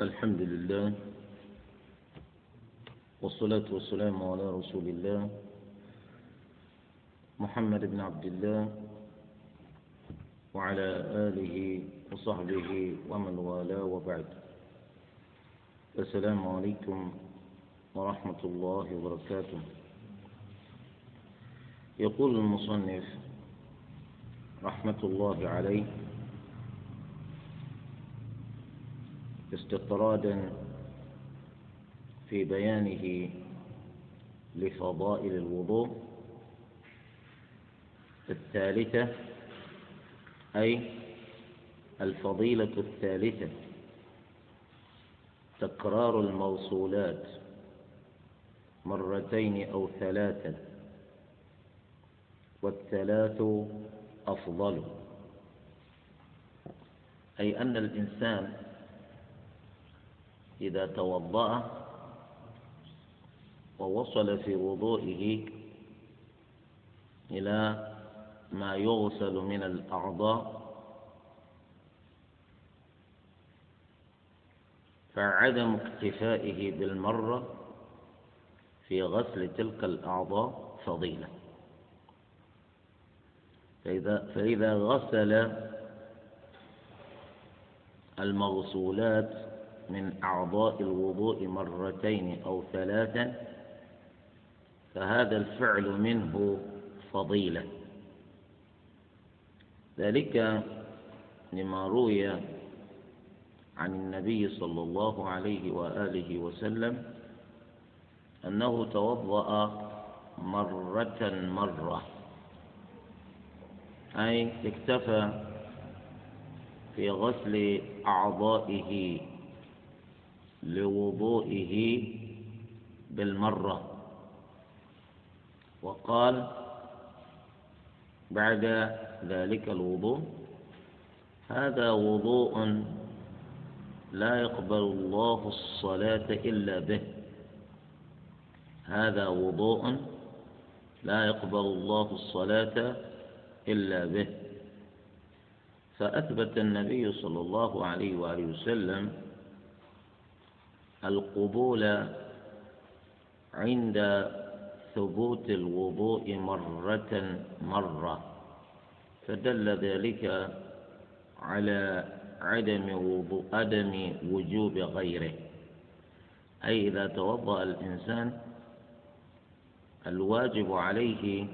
الحمد لله والصلاة والسلام على رسول الله محمد بن عبد الله وعلى آله وصحبه ومن والاه وبعد. السلام عليكم ورحمة الله وبركاته. يقول المصنف رحمة الله عليه استطرادا في بيانه لفضائل الوضوء الثالثة أي الفضيلة الثالثة تكرار الموصولات مرتين أو ثلاثا والثلاث أفضل أي أن الإنسان إذا توضأ ووصل في وضوئه إلى ما يغسل من الأعضاء فعدم اكتفائه بالمرة في غسل تلك الأعضاء فضيلة. فإذا, فإذا غسل المغسولات من أعضاء الوضوء مرتين أو ثلاثا فهذا الفعل منه فضيلة. ذلك لما روي عن النبي صلى الله عليه وآله وسلم أنه توضأ مرة مرة أي اكتفى في غسل أعضائه. لوضوئه بالمرة. وقال بعد ذلك الوضوء هذا وضوء لا يقبل الله الصلاة إلا به. هذا وضوء لا يقبل الله الصلاة إلا به. فأثبت النبي صلى الله عليه وآله وسلم القبول عند ثبوت الوضوء مرة مرة فدل ذلك على عدم وضوء عدم وجوب غيره. أي إذا توضأ الإنسان الواجب عليه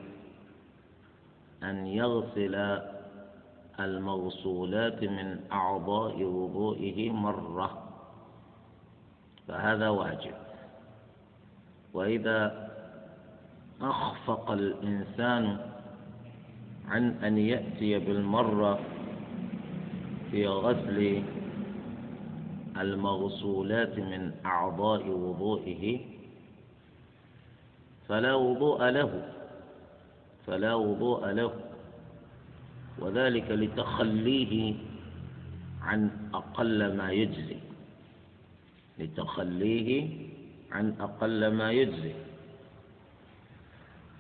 أن يغسل المغسولات من أعضاء وضوئه مرة. فهذا واجب. وإذا أخفق الإنسان عن أن يأتي بالمرة في غسل المغسولات من أعضاء وضوئه فلا وضوء له فلا وضوء له. وذلك لتخليه عن أقل ما يجزي. لتخليه عن أقل ما يجزي.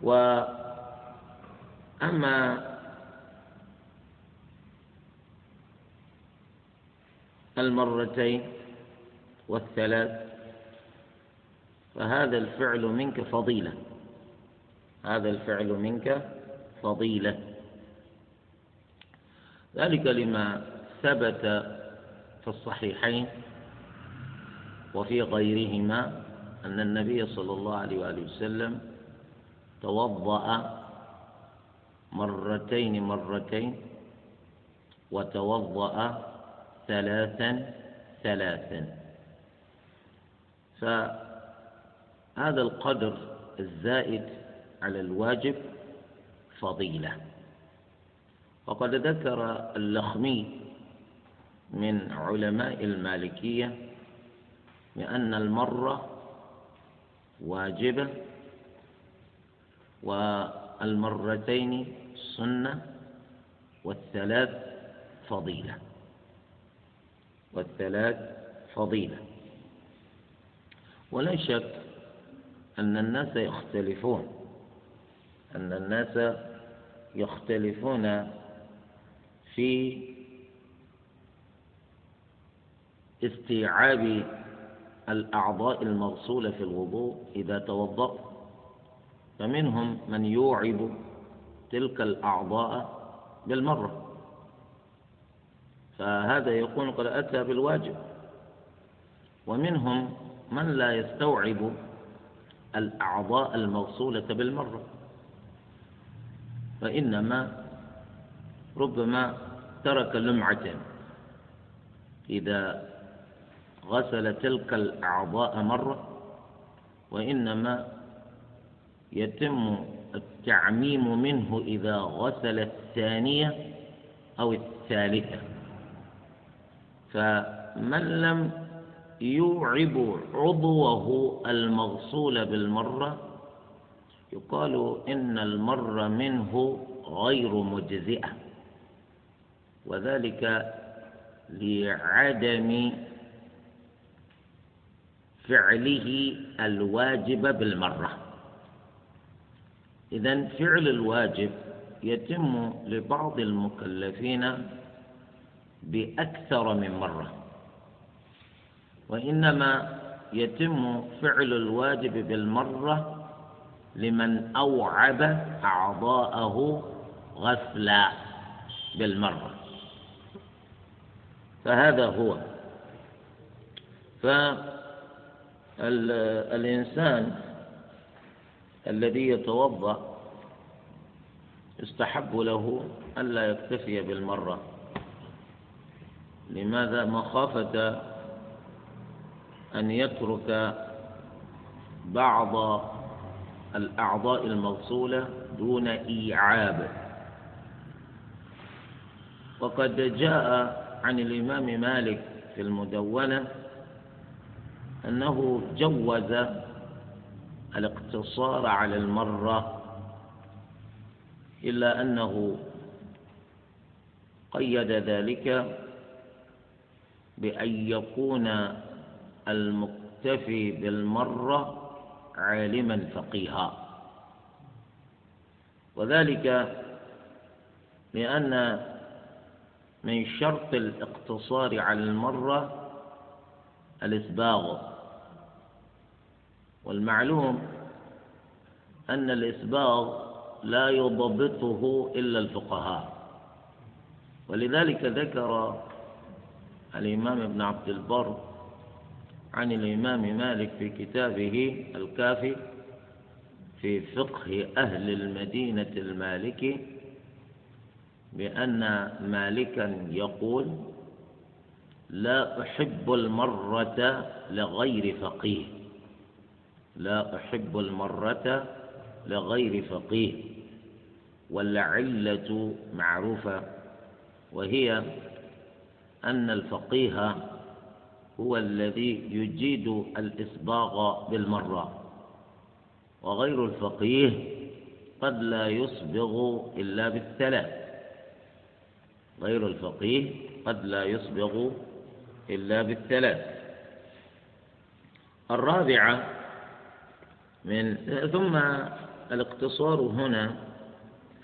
وأما المرتين والثلاث فهذا الفعل منك فضيلة. هذا الفعل منك فضيلة. ذلك لما ثبت في الصحيحين وفي غيرهما أن النبي صلى الله عليه وآله وسلم توضأ مرتين مرتين وتوضأ ثلاثا ثلاثا. فهذا القدر الزائد على الواجب فضيلة. وقد ذكر اللخمي من علماء المالكية لأن المرة واجبة والمرتين سنة والثلاث فضيلة والثلاث فضيلة. ولا شك أن الناس يختلفون أن الناس يختلفون في استيعاب الأعضاء المغسولة في الوضوء إذا توضأ فمنهم من يوعب تلك الأعضاء بالمرة. فهذا يكون قد أتى بالواجب. ومنهم من لا يستوعب الأعضاء المغسولة بالمرة. فإنما ربما ترك لمعة إذا غسل تلك الأعضاء مرة وإنما يتم التعميم منه إذا غسل الثانية أو الثالثة. فمن لم يوعب عضوه المغسول بالمرة يقال إن المر منه غير مجزئة وذلك لعدم فعله الواجب بالمرة. إذا فعل الواجب يتم لبعض المكلفين بأكثر من مرة. وإنما يتم فعل الواجب بالمرة لمن أوعب أعضاءه غسلا بالمرة. فهذا هو. فالإنسان الذي يتوضأ يستحب له ألا يكتفي بالمرة. لماذا مخافة أن يترك بعض الأعضاء المغسولة دون إيعاب؟ وقد جاء عن الإمام مالك في المدونة أنه جوز الاقتصار على المرة إلا أنه قيد ذلك بأن يكون المكتفي بالمرة عالما فقيها. وذلك لأن من شرط الاقتصار على المرة الإسباغ. والمعلوم أن الإسباغ لا يضبطه إلا الفقهاء. ولذلك ذكر الإمام ابن عبد البر عن الإمام مالك في كتابه الكافي في فقه أهل المدينة المالكي بأن مالكا يقول لا أحب المرة لغير فقيه. لا أحب المرة لغير فقيه والعلة معروفة وهي أن الفقيه هو الذي يجيد الإسباغ بالمرة وغير الفقيه قد لا يصبغ إلا بالثلاث غير الفقيه قد لا يصبغ إلا بالثلاث الرابعة من ثم الاقتصار هنا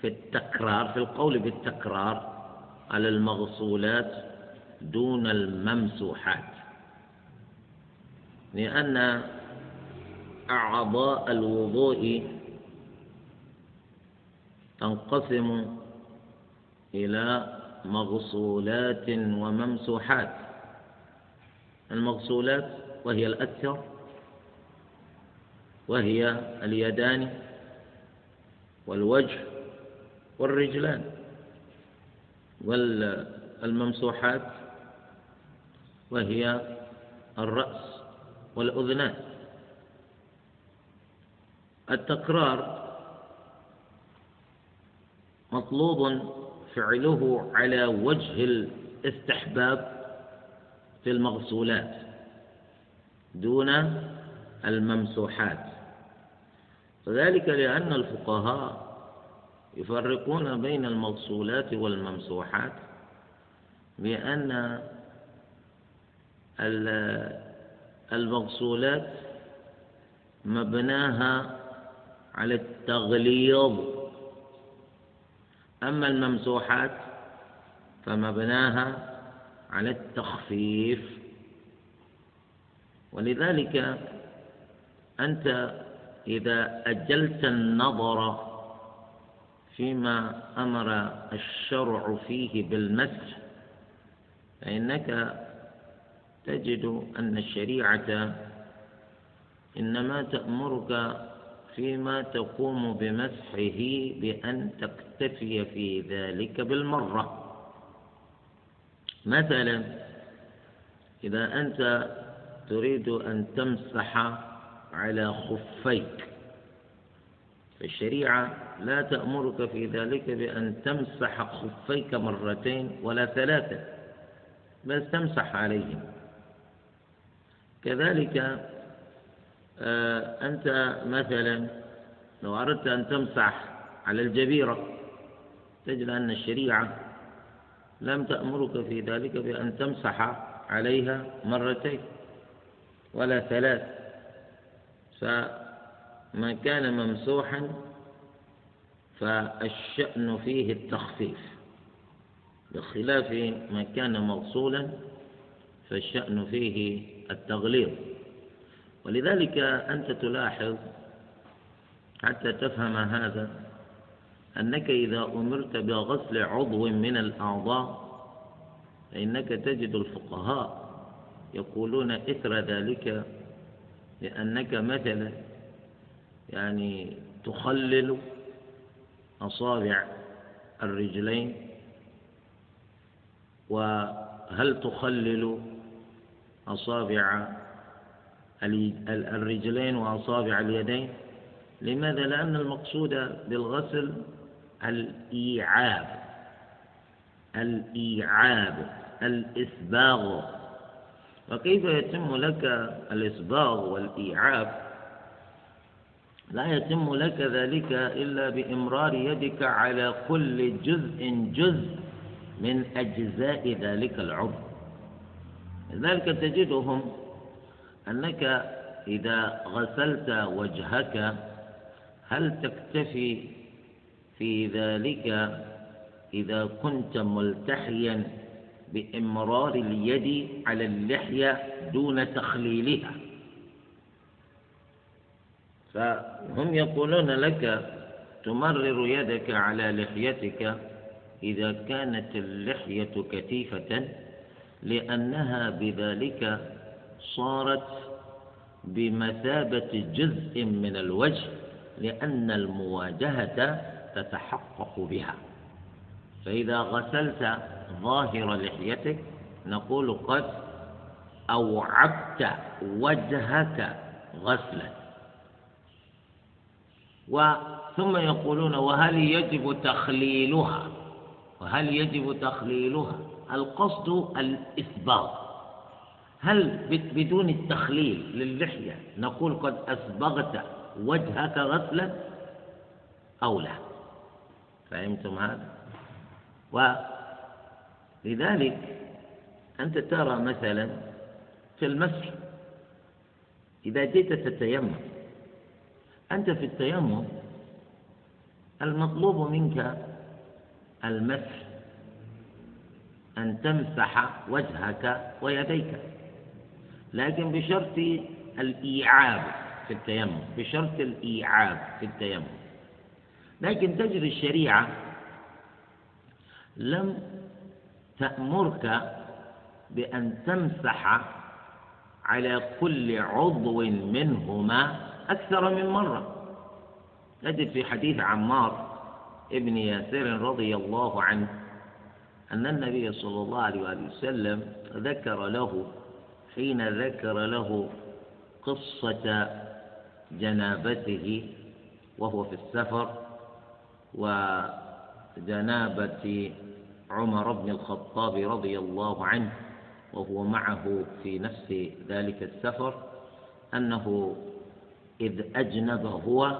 في التكرار في القول بالتكرار على المغسولات دون الممسوحات. لأن أعضاء الوضوء تنقسم إلى مغسولات وممسوحات. المغسولات وهي الأكثر وهي اليدان والوجه والرجلان والممسوحات وهي الرأس والأذنان. التكرار مطلوب فعله على وجه الاستحباب في المغسولات دون الممسوحات. وذلك لأن الفقهاء يفرقون بين المغسولات والممسوحات بأن المغسولات مبناها على التغليظ. أما الممسوحات فمبناها على التخفيف. ولذلك أنت إذا أجلت النظر فيما أمر الشرع فيه بالمسح فإنك تجد أن الشريعة إنما تأمرك فيما تقوم بمسحه بأن تكتفي في ذلك بالمرة. مثلا إذا أنت تريد أن تمسح على خفيك. فالشريعة لا تأمرك في ذلك بأن تمسح خفيك مرتين ولا ثلاثة بل تمسح عليهم. كذلك آه، أنت مثلا لو أردت أن تمسح على الجبيرة تجد أن الشريعة لم تأمرك في ذلك بأن تمسح عليها مرتين ولا ثلاث. فما كان ممسوحا فالشأن فيه التخفيف. بخلاف ما كان موصولا فالشأن فيه التغليظ. ولذلك أنت تلاحظ حتى تفهم هذا أنك إذا أمرت بغسل عضو من الأعضاء فإنك تجد الفقهاء يقولون إثر ذلك لأنك مثلا يعني تخلل أصابع الرجلين وهل تخلل أصابع الرجلين وأصابع اليدين لماذا؟ لأن المقصود بالغسل الإيعاب الإيعاب الإسباغ وكيف يتم لك الإسباغ والإيعاب لا يتم لك ذلك إلا بإمرار يدك على كل جزء جزء من أجزاء ذلك العضو. لذلك تجدهم أنك إذا غسلت وجهك هل تكتفي في ذلك إذا كنت ملتحيا بإمرار اليد على اللحية دون تخليلها. فهم يقولون لك تمرر يدك على لحيتك إذا كانت اللحية كثيفة لأنها بذلك صارت بمثابة جزء من الوجه لأن المواجهة تتحقق بها. فإذا غسلت ظاهر لحيتك نقول قد أوعبت وجهك غسلا. وثم يقولون وهل يجب تخليلها؟ وهل يجب تخليلها؟ القصد الإسباغ هل بدون التخليل للحية نقول قد أسبغت وجهك غسلا أو لا؟ فهمتم هذا؟ ولذلك أنت ترى مثلا في المسح إذا جئت تتيمم أنت في التيمم المطلوب منك المسح أن تمسح وجهك ويديك لكن بشرط الإيعاب في التيمم بشرط الإيعاب في التيمم. لكن تجري الشريعة لم تأمرك بأن تمسح على كل عضو منهما أكثر من مرة. نجد في حديث عمار ابن ياسر رضي الله عنه أن النبي صلى الله عليه وسلم ذكر له حين ذكر له قصة جنابته وهو في السفر وجنابة عمر بن الخطاب رضي الله عنه وهو معه في نفس ذلك السفر أنه إذ أجنب هو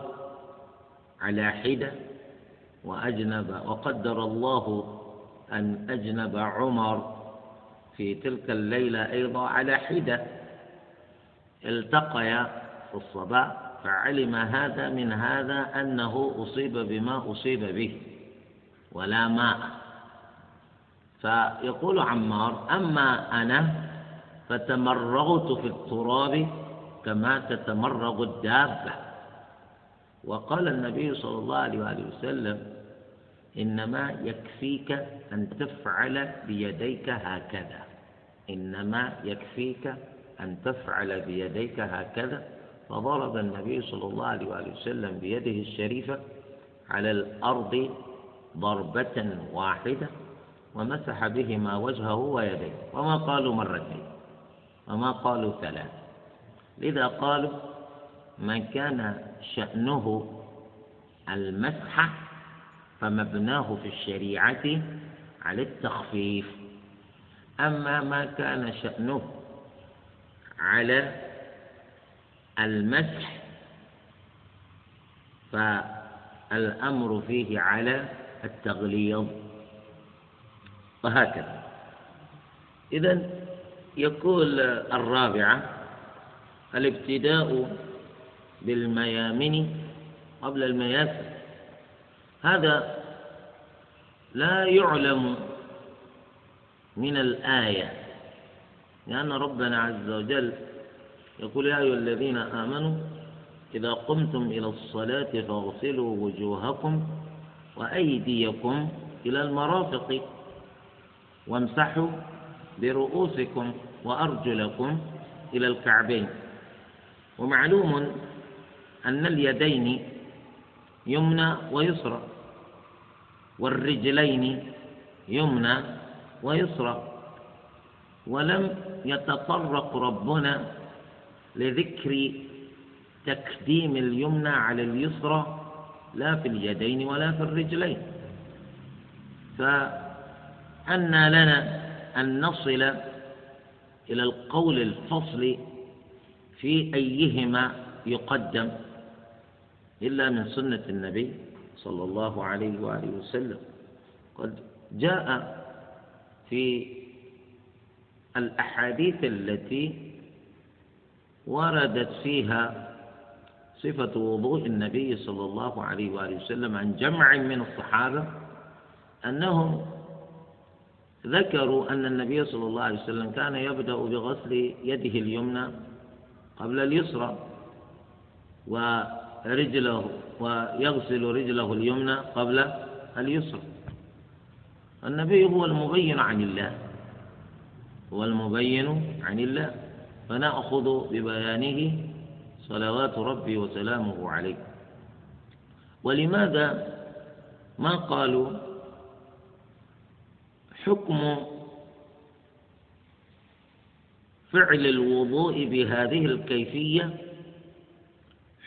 على حدة وأجنب وقدر الله أن أجنب عمر في تلك الليلة أيضا على حدة. التقيا في الصباح فعلم هذا من هذا أنه أصيب بما أصيب به ولا ماء. فيقول عمار أما أنا فتمرغت في التراب كما تتمرغ الدابة. وقال النبي صلى الله عليه وآله وسلم إنما يكفيك أن تفعل بيديك هكذا. إنما يكفيك أن تفعل بيديك هكذا. فضرب النبي صلى الله عليه وآله وسلم بيده الشريفة على الأرض ضربة واحدة. ومسح بهما وجهه ويديه. وما قالوا مرتين. وما قالوا ثلاث. لذا قالوا من كان شأنه المسح فمبناه في الشريعة على التخفيف. أما ما كان شأنه على المسح فالأمر فيه على التغليظ. وهكذا. إذا يقول الرابعة الابتداء بالميامن قبل المياسر. هذا لا يعلم من الآية لأن ربنا عز وجل يقول يا أيها الذين آمنوا إذا قمتم إلى الصلاة فاغسلوا وجوهكم وأيديكم إلى المرافق. وامسحوا برؤوسكم وأرجلكم إلى الكعبين. ومعلوم أن اليدين يمنى ويسرى والرجلين يمنى ويسرى. ولم يتطرق ربنا لذكر تقديم اليمنى على اليسرى لا في اليدين ولا في الرجلين. فأنى لنا أن نصل إلى القول الفصل في أيهما يقدم إلا من سنة النبي صلى الله عليه وآله وسلم. قد جاء في الأحاديث التي وردت فيها صفة وضوء النبي صلى الله عليه وآله وسلم عن جمع من الصحابة أنهم ذكروا أن النبي صلى الله عليه وسلم كان يبدأ بغسل يده اليمنى قبل اليسرى ورجله ويغسل رجله اليمنى قبل اليسرى. النبي هو المبين عن الله هو المبين عن الله فنأخذ ببيانه صلوات ربي وسلامه عليه. ولماذا ما قالوا؟ حكم فعل الوضوء بهذه الكيفية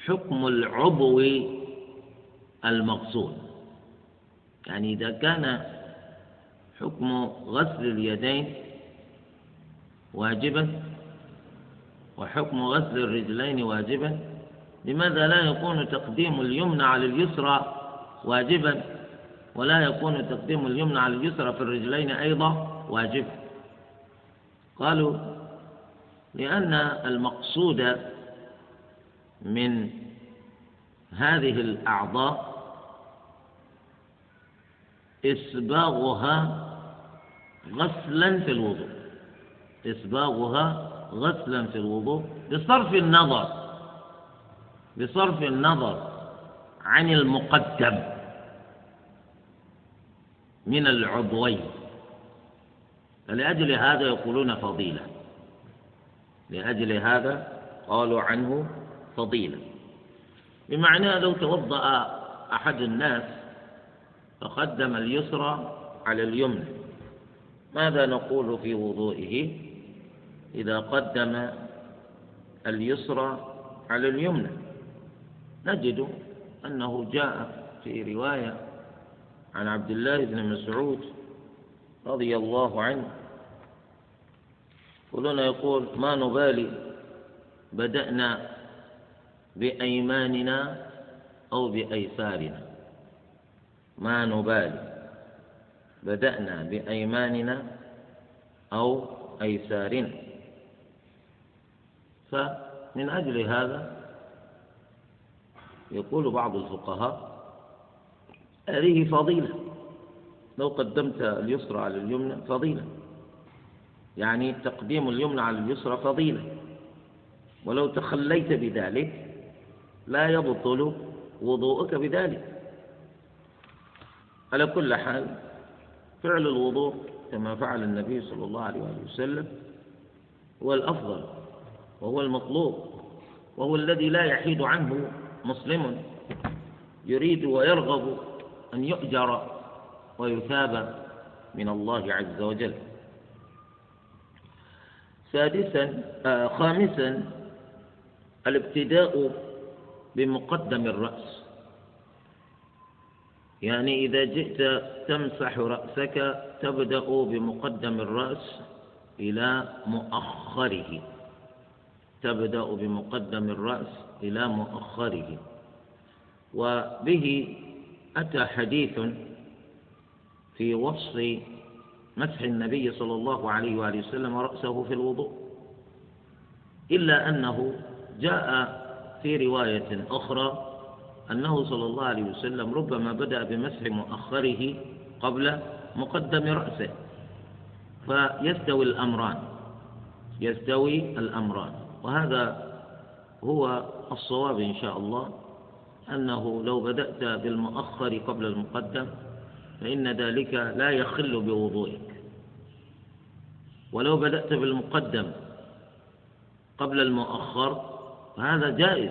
حكم العضو المغسول يعني إذا كان حكم غسل اليدين واجبا وحكم غسل الرجلين واجبا لماذا لا يكون تقديم اليمنى على اليسرى واجبا؟ ولا يكون تقديم اليمنى على اليسرى في الرجلين أيضا واجب. قالوا لأن المقصود من هذه الأعضاء إسباغها غسلا في الوضوء. إسباغها غسلا في الوضوء بصرف النظر بصرف النظر عن المقدم. من العضوين. فلأجل هذا يقولون فضيلة. لأجل هذا قالوا عنه فضيلة. بمعنى لو توضأ أحد الناس فقدم اليسرى على اليمنى. ماذا نقول في وضوئه؟ إذا قدم اليسرى على اليمنى. نجد أنه جاء في رواية عن عبد الله بن مسعود رضي الله عنه. يقولون يقول ما نبالي بدأنا بأيماننا أو بأيسارنا. ما نبالي بدأنا بأيماننا أو أيسارنا. فمن أجل هذا يقول بعض الفقهاء هذه فضيلة. لو قدمت اليسرى على اليمنى فضيلة. يعني تقديم اليمنى على اليسرى فضيلة. ولو تخليت بذلك لا يبطل وضوءك بذلك. على كل حال فعل الوضوء كما فعل النبي صلى الله عليه وسلم هو الأفضل وهو المطلوب وهو الذي لا يحيد عنه مسلم. يريد ويرغب أن يؤجر ويثاب من الله عز وجل. سادسا آه خامسا الابتداء بمقدم الرأس. يعني إذا جئت تمسح رأسك تبدأ بمقدم الرأس إلى مؤخره. تبدأ بمقدم الرأس إلى مؤخره. وبه أتى حديث في وصف مسح النبي صلى الله عليه وآله وسلم رأسه في الوضوء إلا أنه جاء في رواية أخرى أنه صلى الله عليه وسلم ربما بدأ بمسح مؤخره قبل مقدم رأسه فيستوي الأمران يستوي الأمران وهذا هو الصواب إن شاء الله. أنه لو بدأت بالمؤخر قبل المقدم فإن ذلك لا يخل بوضوئك. ولو بدأت بالمقدم قبل المؤخر فهذا جائز.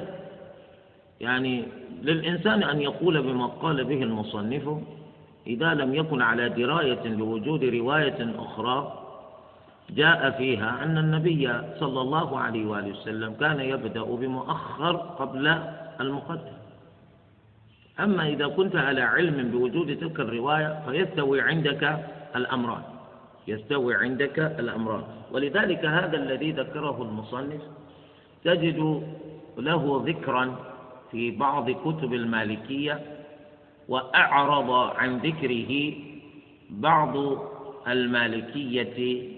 يعني للإنسان أن يقول بما قال به المصنف إذا لم يكن على دراية لوجود رواية أخرى جاء فيها أن النبي صلى الله عليه وآله وسلم كان يبدأ بمؤخر قبل المقدم. أما إذا كنت على علم بوجود تلك الرواية فيستوي عندك الأمران. يستوي عندك الأمران. ولذلك هذا الذي ذكره المصنف تجد له ذكرا في بعض كتب المالكية وأعرض عن ذكره بعض المالكية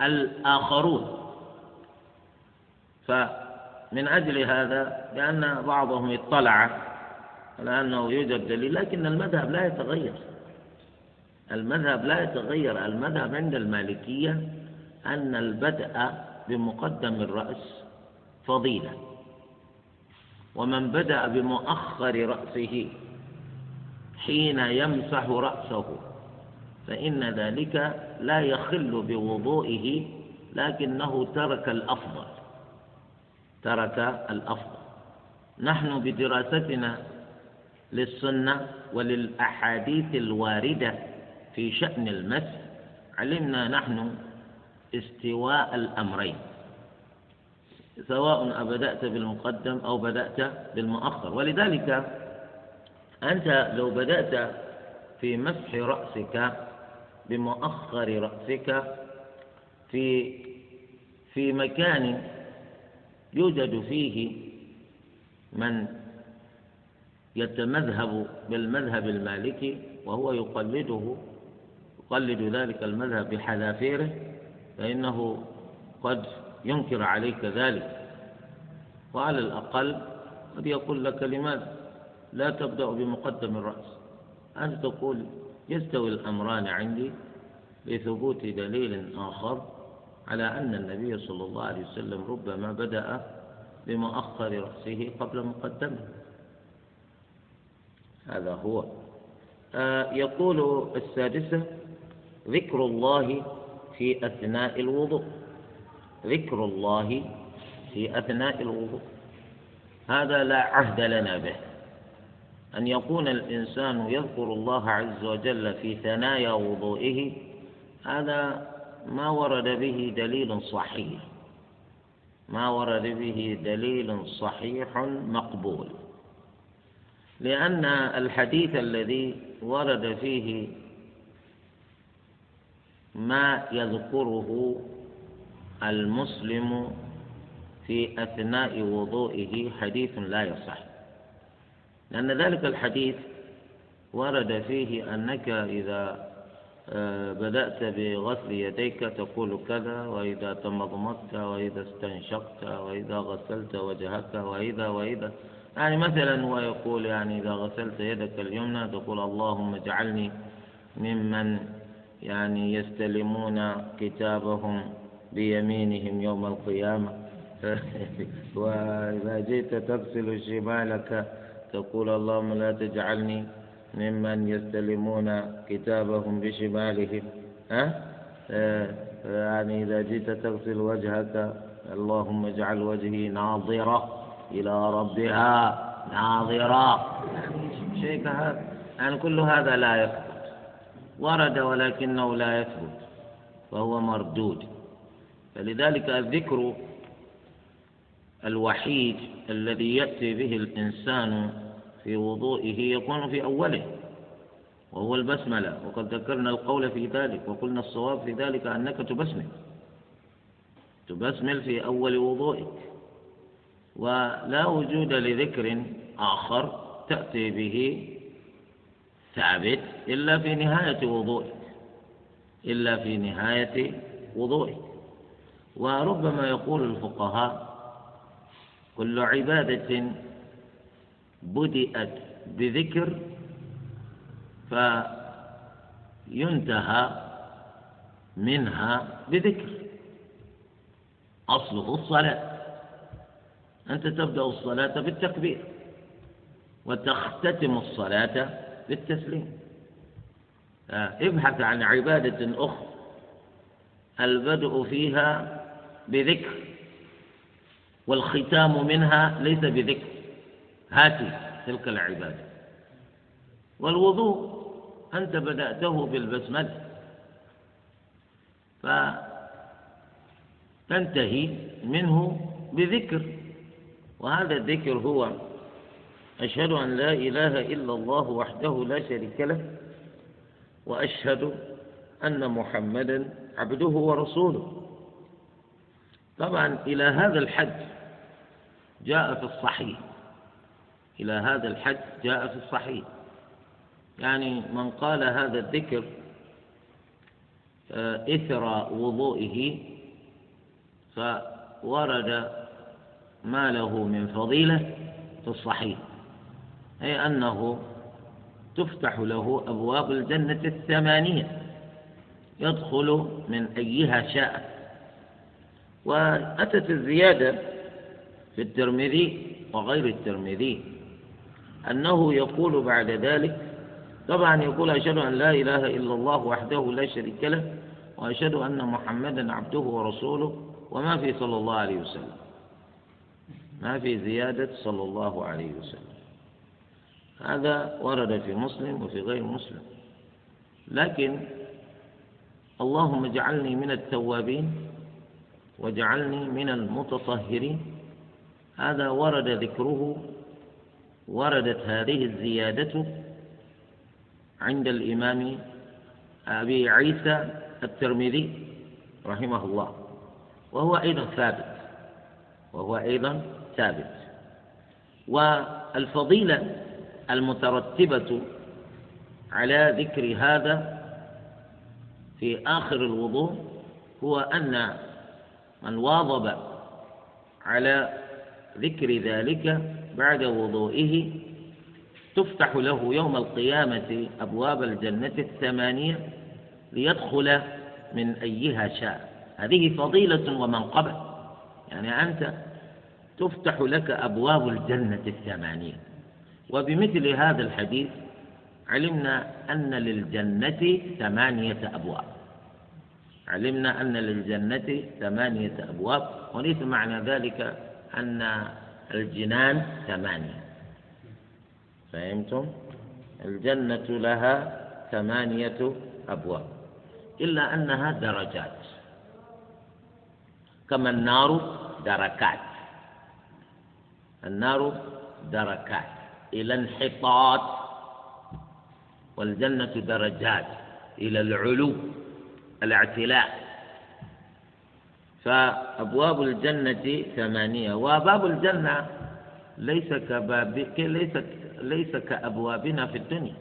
الآخرون. فمن أجل هذا لأن بعضهم اطلع على أنه يوجد دليل لكن المذهب لا يتغير. المذهب لا يتغير. المذهب عند المالكية أن البدء بمقدم الرأس فضيلة ومن بدأ بمؤخر رأسه حين يمسح رأسه فإن ذلك لا يخل بوضوئه لكنه ترك الأفضل ترك الأفضل. نحن بدراستنا للسنة وللأحاديث الواردة في شأن المسح علمنا نحن استواء الأمرين. سواء أبدأت بالمقدم أو بدأت بالمؤخر. ولذلك أنت لو بدأت في مسح رأسك بمؤخر رأسك في في مكان يوجد فيه من يتمذهب بالمذهب المالكي وهو يقلده يقلد ذلك المذهب بحذافيره فإنه قد ينكر عليك ذلك. وعلى الأقل قد يقول لك لماذا؟ لا تبدأ بمقدم الرأس. أنت تقول يستوي الأمران عندي لثبوت دليل آخر على أن النبي صلى الله عليه وسلم ربما بدأ بمؤخر رأسه قبل مقدمه؟ هذا هو. آه يقول السادسة ذكر الله في أثناء الوضوء. ذكر الله في أثناء الوضوء. هذا لا عهد لنا به. أن يكون الإنسان يذكر الله عز وجل في ثنايا وضوئه هذا ما ورد به دليل صحيح. ما ورد به دليل صحيح مقبول. لأن الحديث الذي ورد فيه ما يذكره المسلم في أثناء وضوئه حديث لا يصح. لأن ذلك الحديث ورد فيه أنك إذا آه، بدأت بغسل يديك تقول كذا وإذا تمضمضت وإذا استنشقت وإذا غسلت وجهك وإذا وإذا. يعني مثلا هو يقول يعني إذا غسلت يدك اليمنى تقول اللهم اجعلني ممن يعني يستلمون كتابهم بيمينهم يوم القيامة. وإذا جئت تغسل شمالك تقول اللهم لا تجعلني ممن يستلمون كتابهم بشمالهم. ها؟ يعني إذا جئت تغسل وجهك اللهم اجعل وجهي ناظرة. إلى ربها ناظرة. شيء كهذا يعني كل هذا لا يثبت. ورد ولكنه لا يثبت فهو مردود. فلذلك الذكر الوحيد الذي يأتي به الإنسان في وضوئه يكون في أوله وهو البسملة. وقد ذكرنا القول في ذلك وقلنا الصواب في ذلك أنك تبسمل. تبسمل في أول وضوئك. ولا وجود لذكر آخر تأتي به ثابت إلا في نهاية وضوئك إلا في نهاية وضوئك وربما يقول الفقهاء كل عبادة بدأت بذكر فينتهى منها بذكر أصله الصلاة. أنت تبدأ الصلاة بالتكبير وتختتم الصلاة بالتسليم. ابحث عن عبادة أخرى البدء فيها بذكر والختام منها ليس بذكر. هاتي تلك العبادة. والوضوء أنت بدأته بالبسملة. فتنتهي منه بذكر. وهذا الذكر هو أشهد أن لا إله إلا الله وحده لا شريك له وأشهد أن محمدا عبده ورسوله. طبعا إلى هذا الحد جاء في الصحيح. إلى هذا الحد جاء في الصحيح. يعني من قال هذا الذكر آه، إثر وضوئه فورد ما له من فضيلة في الصحيح أي أنه تفتح له أبواب الجنة الثمانية يدخل من أيها شاء. وأتت الزيادة في الترمذي وغير الترمذي أنه يقول بعد ذلك طبعا يقول أشهد أن لا إله إلا الله وحده لا شريك له وأشهد أن محمدا عبده ورسوله وما في صلى الله عليه وسلم. ما في زيادة صلى الله عليه وسلم. هذا ورد في مسلم وفي غير مسلم. لكن اللهم اجعلني من التوابين واجعلني من المتطهرين. هذا ورد ذكره وردت هذه الزيادة عند الإمام أبي عيسى الترمذي رحمه الله. وهو أيضا ثابت. وهو أيضا ثابت والفضيلة المترتبة على ذكر هذا في آخر الوضوء هو أن من واظب على ذكر ذلك بعد وضوئه تفتح له يوم القيامة أبواب الجنة الثمانية ليدخل من أيها شاء. هذه فضيلة ومنقبة. يعني أنت تفتح لك أبواب الجنة الثمانية وبمثل هذا الحديث علمنا أن للجنة ثمانية أبواب. علمنا أن للجنة ثمانية أبواب وليس معنى ذلك أن الجنان ثمانية. فهمتم؟ الجنة لها ثمانية أبواب. إلا أنها درجات. كما النار دركات. النار دركات إلى انحطاط والجنة درجات إلى العلو الاعتلاء. فأبواب الجنة ثمانية وباب الجنة ليس كباب ليس ليس كأبوابنا في الدنيا.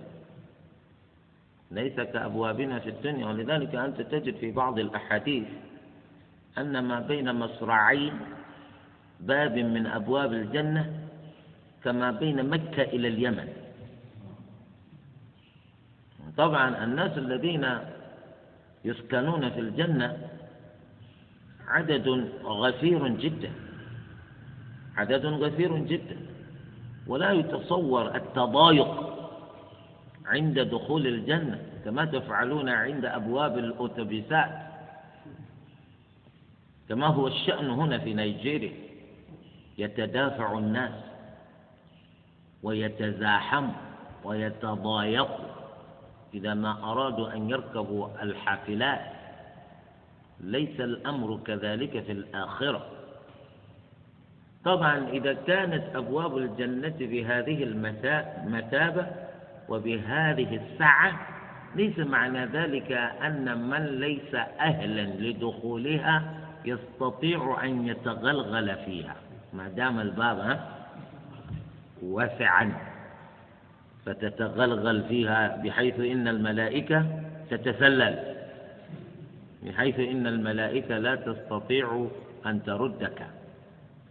ليس كأبوابنا في الدنيا ولذلك أنت تجد في بعض الأحاديث أن ما بين مصراعي باب من أبواب الجنة كما بين مكة إلى اليمن. طبعا الناس الذين يسكنون في الجنة عدد غفير جدا عدد غفير جدا ولا يتصور التضايق عند دخول الجنة كما تفعلون عند أبواب الأوتوبيسات كما هو الشأن هنا في نيجيريا. يتدافع الناس ويتزاحم ويتضايق إذا ما أرادوا أن يركبوا الحافلات. ليس الأمر كذلك في الآخرة. طبعا إذا كانت أبواب الجنة بهذه المثابة وبهذه السعة ليس معنى ذلك أن من ليس أهلا لدخولها يستطيع أن يتغلغل فيها. ما دام الباب واسعا فتتغلغل فيها بحيث إن الملائكة تتسلل بحيث إن الملائكة لا تستطيع أن تردك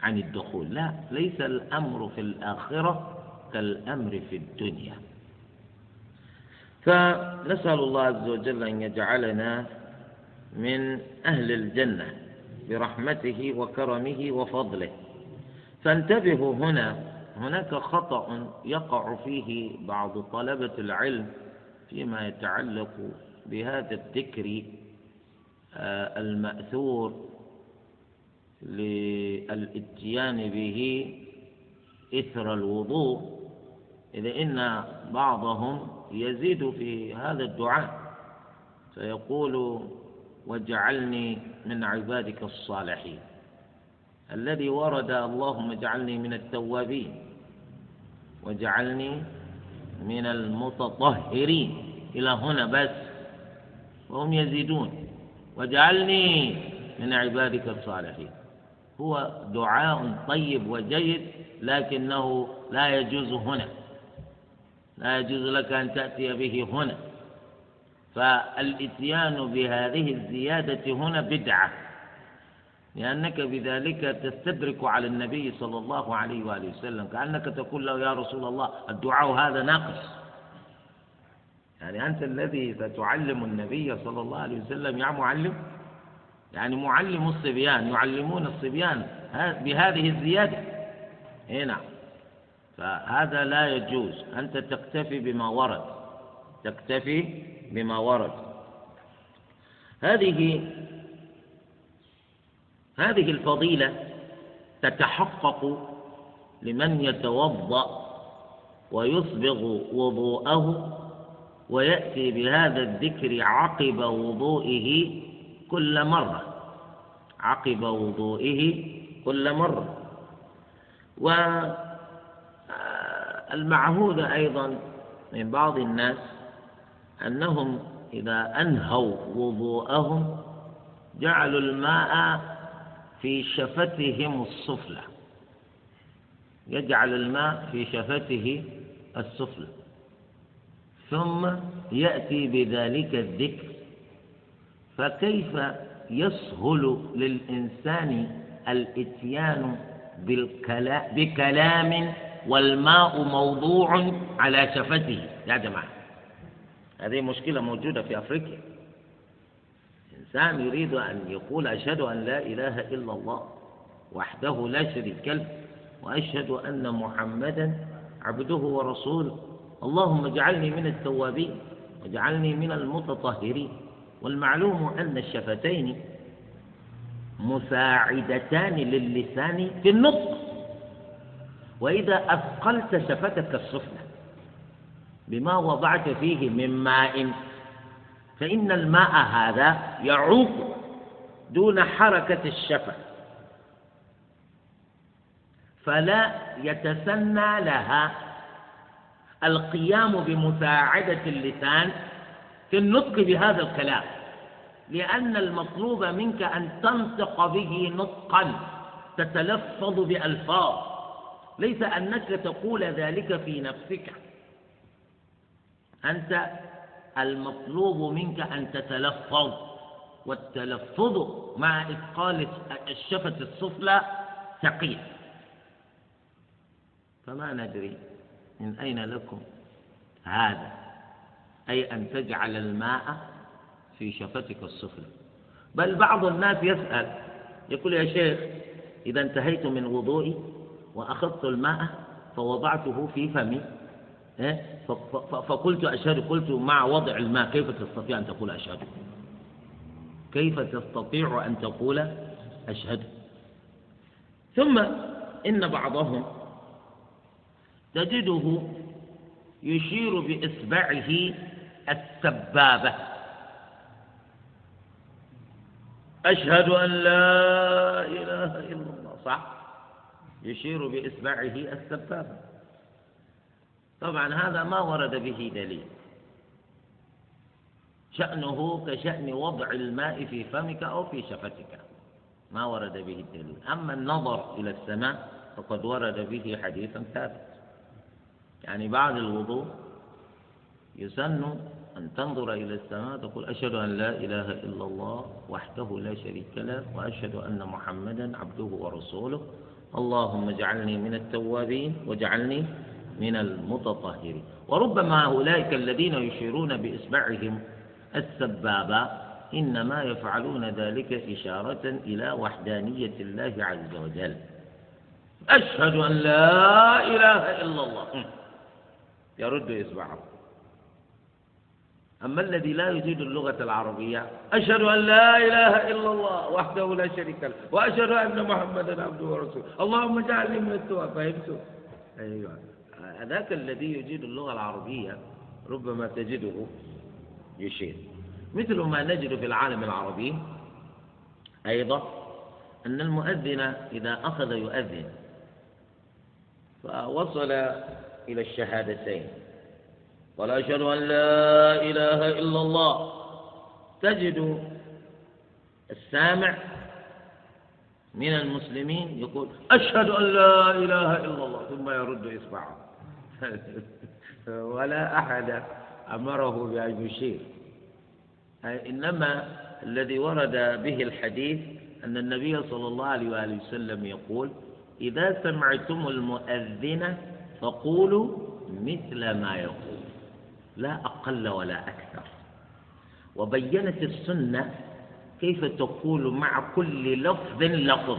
عن الدخول. لا ليس الأمر في الآخرة كالأمر في الدنيا. فنسأل الله عز وجل أن يجعلنا من أهل الجنة برحمته وكرمه وفضله. فانتبهوا هنا. هناك خطأ يقع فيه بعض طلبة العلم فيما يتعلق بهذا الذكر آه، المأثور للإتيان به إثر الوضوء. إذا إن بعضهم يزيد في هذا الدعاء فيقول واجعلني من عبادك الصالحين. الذي ورد اللهم اجعلني من التوابين واجعلني من المتطهرين. إلى هنا بس. وهم يزيدون. واجعلني من عبادك الصالحين. هو دعاء طيب وجيد لكنه لا يجوز هنا. لا يجوز لك أن تأتي به هنا. فالإتيان بهذه الزيادة هنا بدعة. لأنك بذلك تستدرك على النبي صلى الله عليه وآله وسلم. كأنك تقول له يا رسول الله الدعاء هذا ناقص. يعني أنت الذي ستعلم النبي صلى الله عليه وسلم يا معلم؟ يعني معلم الصبيان يعلمون الصبيان بهذه الزيادة. هنا نعم. فهذا لا يجوز. أنت تكتفي بما ورد. تكتفي بما ورد. هذه هذه الفضيلة تتحقق لمن يتوضأ ويصبغ وضوءه ويأتي بهذا الذكر عقب وضوئه كل مرة. عقب وضوئه كل مرة. والمعهود أيضا من بعض الناس أنهم إذا أنهوا وضوءهم جعلوا الماء في شفتهم السفلى. يجعل الماء في شفته السفلى. ثم يأتي بذلك الذكر. فكيف يسهل للإنسان الإتيان بكلام والماء موضوع على شفته؟ يا جماعة هذه مشكلة موجودة في أفريقيا. إنسان يريد أن يقول أشهد أن لا إله إلا الله وحده لا شريك له وأشهد أن محمدا عبده ورسوله. اللهم اجعلني من التوابين واجعلني من المتطهرين. والمعلوم أن الشفتين مساعدتان للسان في النطق. وإذا أثقلت شفتك السفلى بما وضعت فيه من ماء فإن الماء هذا يعوق دون حركة الشفة فلا يتسنى لها القيام بمساعدة اللسان في النطق بهذا الكلام لأن المطلوب منك أن تنطق به نطقا تتلفظ بألفاظ ليس أنك تقول ذلك في نفسك. أنت المطلوب منك أن تتلفظ والتلفظ مع إثقال الشفة السفلى ثقيل فما ندري من أين لكم هذا أي أن تجعل الماء في شفتك السفلى بل بعض الناس يسأل يقول يا شيخ إذا انتهيت من وضوئي وأخذت الماء فوضعته في فمي؟ فقلت أشهد قلت مع وضع الماء كيف تستطيع أن تقول أشهد؟ كيف تستطيع أن تقول أشهد؟ ثم إن بعضهم تجده يشير بإصبعه السبابة. أشهد أن لا إله إلا الله صح؟ يشير بإصبعه السبابة. طبعا هذا ما ورد به دليل. شأنه كشأن وضع الماء في فمك أو في شفتك. ما ورد به الدليل. أما النظر إلى السماء فقد ورد به حديث ثابت. يعني بعد الوضوء يسن أن تنظر إلى السماء تقول أشهد أن لا إله إلا الله وحده لا شريك له وأشهد أن محمدا عبده ورسوله. اللهم اجعلني من التوابين واجعلني من المتطهرين. وربما أولئك الذين يشيرون بإصبعهم السبابة إنما يفعلون ذلك إشارة إلى وحدانية الله عز وجل. أشهد أن لا إله إلا الله. يرد إصبعه أما الذي لا يجيد اللغة العربية أشهد أن لا إله إلا الله وحده لا شريك له وأشهد أن محمدا عبده ورسوله. اللهم اجعلني من التواب. فهمتم؟ أيوة. ذاك الذي يجيد اللغة العربية ربما تجده يشير. مثل ما نجد في العالم العربي أيضا أن المؤذن إذا أخذ يؤذن فوصل إلى الشهادتين. قال أشهد أن لا إله إلا الله. تجد السامع من المسلمين يقول أشهد أن لا إله إلا الله ثم يرد إصبعه. ولا أحد أمره بأن يشير. إنما الذي ورد به الحديث أن النبي صلى الله عليه وآله وسلم يقول إذا سمعتم المؤذن فقولوا مثل ما يقول لا أقل ولا أكثر. وبينت السنة كيف تقول مع كل لفظ لفظ.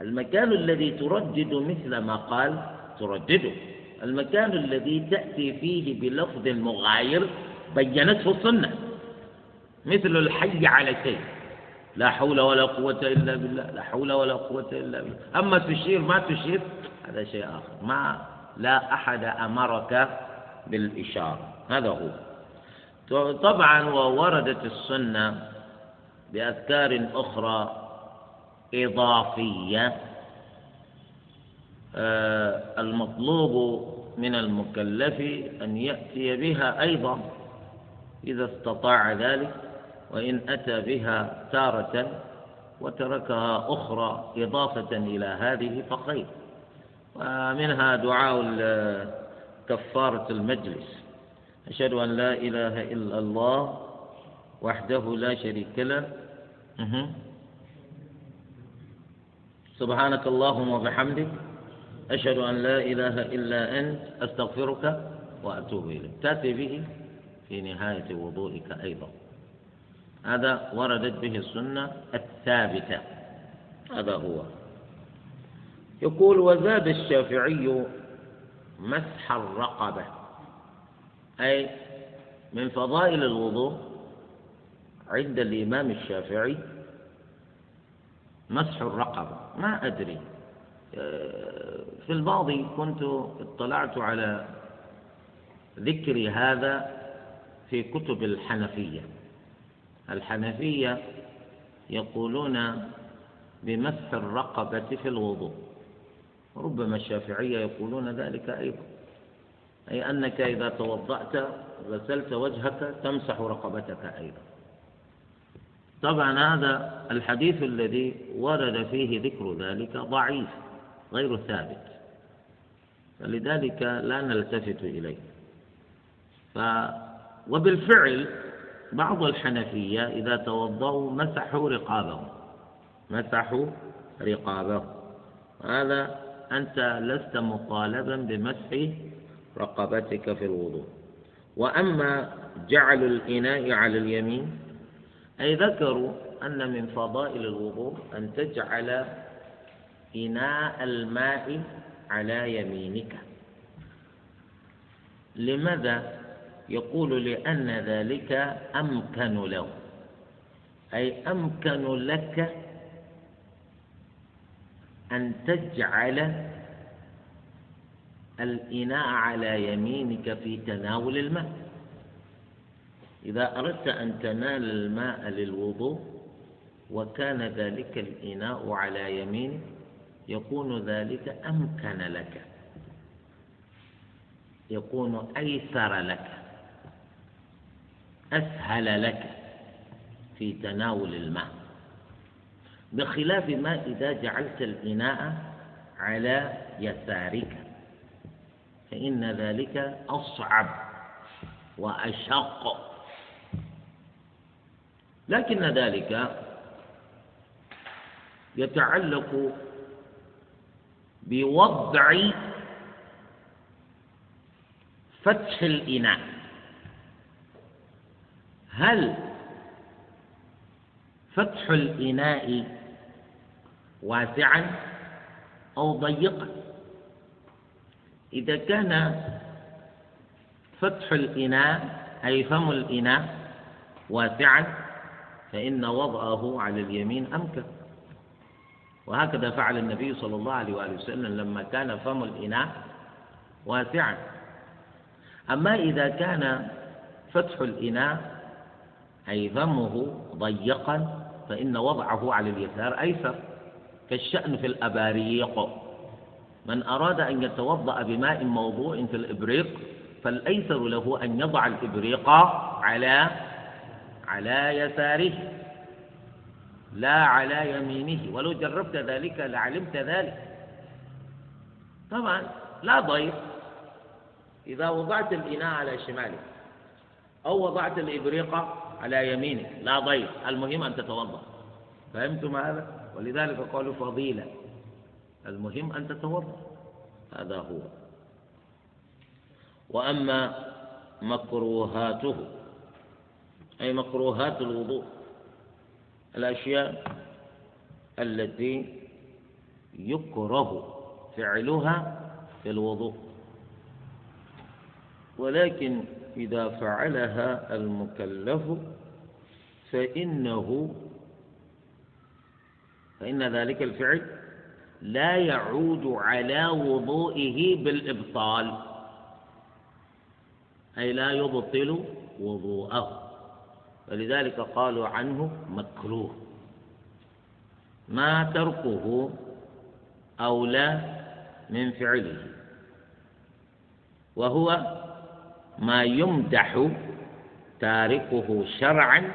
المكان الذي تردد مثل ما قال تردده. المكان الذي تأتي فيه بلفظ مغاير بينته السنة مثل الحي على شيء. لا حول ولا قوة إلا بالله. لا حول ولا قوة إلا بالله. أما تشير ما تشير هذا شيء آخر. ما لا أحد أمرك بالإشارة. هذا هو. طبعا ووردت السنة بأذكار أخرى إضافية. المطلوب من المكلف أن يأتي بها أيضا إذا استطاع ذلك وإن أتى بها تارة وتركها أخرى إضافة إلى هذه فخير. ومنها دعاء كفارة المجلس. أشهد أن لا إله إلا الله وحده لا شريك له. سبحانك اللهم وبحمدك. أشهد أن لا إله إلا أنت أستغفرك وأتوب إليك. تأتي به في نهاية وضوئك أيضا. هذا وردت به السنة الثابتة. هذا هو. يقول وزاد الشافعي مسح الرقبة. أي من فضائل الوضوء عند الإمام الشافعي مسح الرقبة. ما أدري. في الماضي كنت اطلعت على ذكر هذا في كتب الحنفية. الحنفية يقولون بمسح الرقبة في الوضوء. ربما الشافعية يقولون ذلك أيضا. أي أنك إذا توضأت غسلت وجهك تمسح رقبتك أيضا. طبعا هذا الحديث الذي ورد فيه ذكر ذلك ضعيف غير ثابت. فلذلك لا نلتفت إليه. ف وبالفعل بعض الحنفية إذا توضأوا مسحوا رقابهم. مسحوا رقابهم. هذا أنت لست مطالبا بمسح رقبتك في الوضوء. وأما جعل الإناء على اليمين أي ذكروا أن من فضائل الوضوء أن تجعل إناء الماء على يمينك. لماذا يقول لأن ذلك أمكن له؟ أي أمكن لك أن تجعل الإناء على يمينك في تناول الماء. إذا أردت أن تنال الماء للوضوء وكان ذلك الإناء على يمينك يكون ذلك أمكن لك. يكون أيسر لك. أسهل لك في تناول الماء. بخلاف ما إذا جعلت الإناء على يسارك. فإن ذلك أصعب وأشق. لكن ذلك يتعلق بوضع فتح الإناء. هل فتح الإناء واسعا أو ضيقا؟ إذا كان فتح الإناء أي فم الإناء واسعا فإن وضعه على اليمين أمكن. وهكذا فعل النبي صلى الله عليه وآله وسلم لما كان فم الإناء واسعا. أما إذا كان فتح الإناء أي فمه ضيقا فإن وضعه على اليسار أيسر كالشأن في الأباريق. من أراد أن يتوضأ بماء موضوع في الإبريق فالأيسر له أن يضع الإبريق على على يساره. لا على يمينه. ولو جربت ذلك لعلمت ذلك. طبعا لا ضير. إذا وضعت الإناء على شمالك أو وضعت الإبريق على يمينك لا ضير. المهم أن تتوضأ. فهمتم هذا؟ ولذلك قالوا فضيلة. المهم أن تتوضأ. هذا هو. وأما مكروهاته أي مكروهات الوضوء. الأشياء التي يكره فعلها في الوضوء. ولكن إذا فعلها المكلف فإنه فإن ذلك الفعل لا يعود على وضوئه بالإبطال أي لا يبطل وضوءه. ولذلك قالوا عنه مكروه. ما تركه أولى من فعله. وهو ما يمدح تاركه شرعا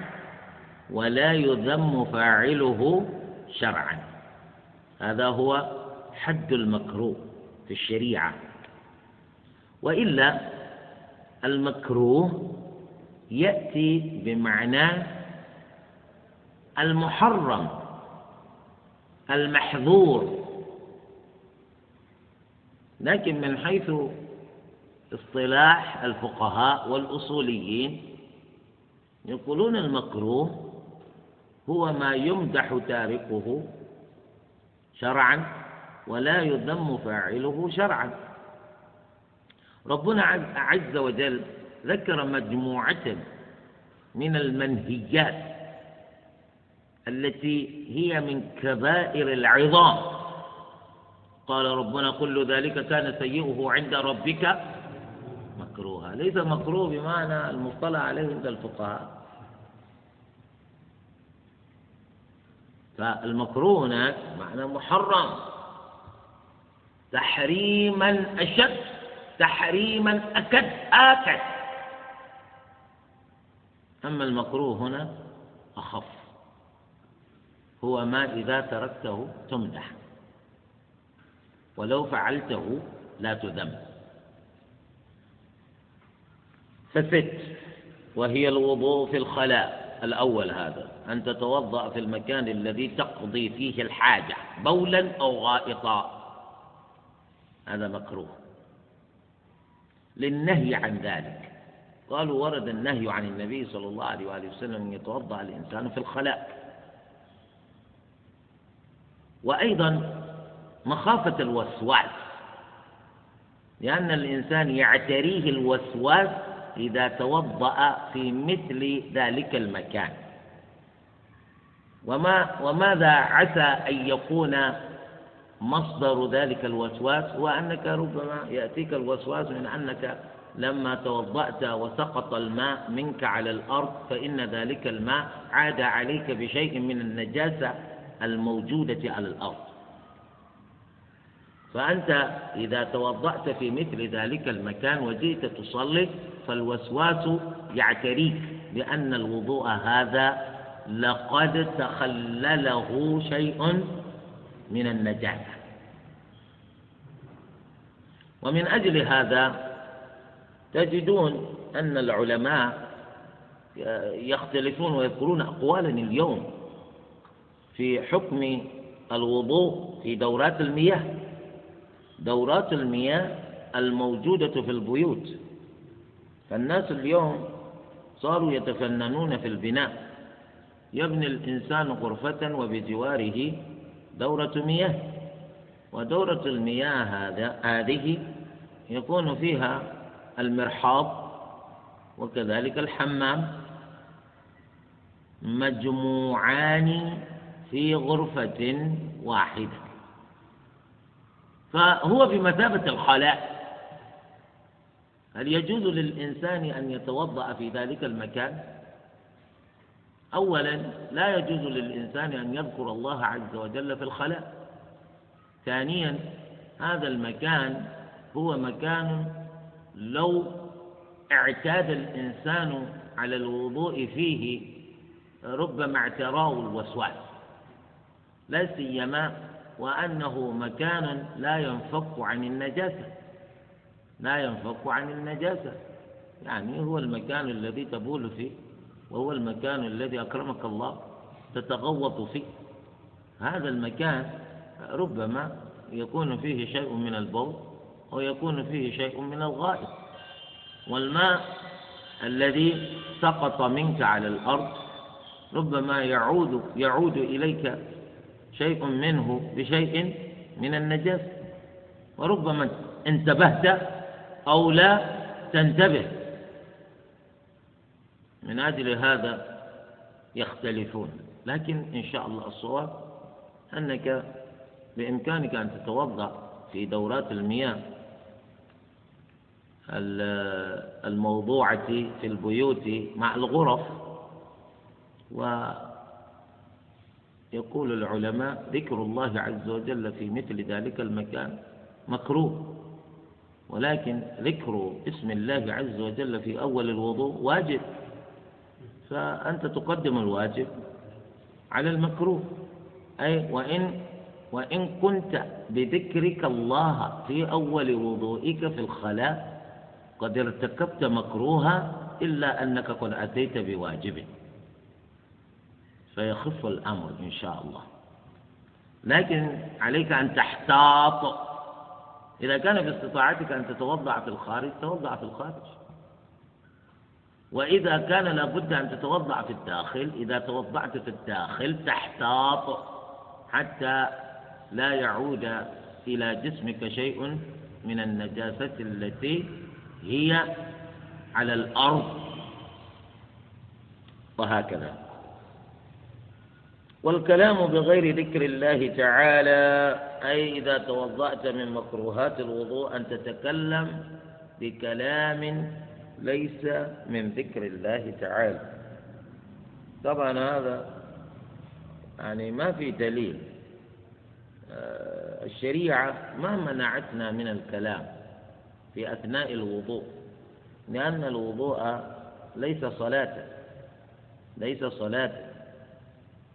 ولا يذم فاعله شرعا. هذا هو حد المكروه في الشريعة. وإلا المكروه يأتي بمعنى المحرم المحظور. لكن من حيث اصطلاح الفقهاء والأصوليين يقولون المكروه هو ما يمدح تاركه شرعا ولا يذم فاعله شرعا. ربنا عز وجل ذكر مجموعة من المنهيات التي هي من كبائر العظام. قال ربنا كل ذلك كان سيئه عند ربك مكروها. ليس مكروه بمعنى المصطلح عليه عند الفقهاء. فالمكروه هناك معنى محرم. تحريما أشد تحريما أكد آكد. أما المكروه هنا أخف. هو ما إذا تركته تمدح ولو فعلته لا تذم. فست وهي الوضوء في الخلاء. الأول هذا. أن تتوضأ في المكان الذي تقضي فيه الحاجة. بولا أو غائطا. هذا مكروه. للنهي عن ذلك. قالوا ورد النهي عن النبي صلى الله عليه وآله وسلم أن يتوضأ الإنسان في الخلاء. وأيضا مخافة الوسواس لأن الإنسان يعتريه الوسواس إذا توضأ في مثل ذلك المكان. وما وماذا عسى أن يكون مصدر ذلك الوسواس؟ هو أنك ربما يأتيك الوسواس من أنك لما توضأت وسقط الماء منك على الأرض فإن ذلك الماء عاد عليك بشيء من النجاسة الموجودة على الأرض. فأنت إذا توضأت في مثل ذلك المكان وجئت تصلي فالوسواس يعتريك بأن الوضوء هذا لقد تخلله شيء من النجاسة. ومن أجل هذا تجدون أن العلماء يختلفون ويذكرون أقوالا اليوم في حكم الوضوء في دورات المياه. دورات المياه الموجودة في البيوت. فالناس اليوم صاروا يتفننون في البناء. يبني الإنسان غرفة وبجواره دورة مياه. ودورة المياه هذا هذه يكون فيها المرحاض وكذلك الحمام مجموعان في غرفة واحدة. فهو بمثابة الخلاء. هل يجوز للإنسان أن يتوضأ في ذلك المكان؟ أولا لا يجوز للإنسان أن يذكر الله عز وجل في الخلاء. ثانيا هذا المكان هو مكان لو اعتاد الإنسان على الوضوء فيه ربما اعتراه الوسواس. لا سيما وأنه مكان لا ينفك عن النجاسة. لا ينفك عن النجاسة. يعني هو المكان الذي تبول فيه وهو المكان الذي أكرمك الله تتغوط فيه. هذا المكان ربما يكون فيه شيء من البول ويكون فيه شيء من الغائط والماء الذي سقط منك على الأرض ربما يعود يعود إليك شيء منه بشيء من النجاسة وربما انتبهت أو لا تنتبه. من أجل هذا يختلفون. لكن إن شاء الله الصواب أنك بإمكانك أن تتوضأ في دورات المياه. الموضوعة في البيوت مع الغرف. ويقول العلماء ذكر الله عز وجل في مثل ذلك المكان مكروه. ولكن ذكر اسم الله عز وجل في أول الوضوء واجب. فأنت تقدم الواجب على المكروه. أي وإن وإن كنت بذكرك الله في أول وضوئك في الخلاء قد ارتكبت مكروها إلا أنك قد أتيت بواجب. فيخف الأمر إن شاء الله. لكن عليك أن تحتاط. إذا كان في استطاعتك أن تتوضع في الخارج توضع في الخارج. وإذا كان لابد أن تتوضع في الداخل إذا توضعت في الداخل تحتاط حتى لا يعود إلى جسمك شيء من النجاسة التي هي على الأرض. وهكذا. والكلام بغير ذكر الله تعالى أي إذا توضأت من مكروهات الوضوء أن تتكلم بكلام ليس من ذكر الله تعالى. طبعا هذا يعني ما في دليل. آه، الشريعة ما منعتنا من الكلام. في أثناء الوضوء لأن الوضوء ليس صلاة ليس صلاة.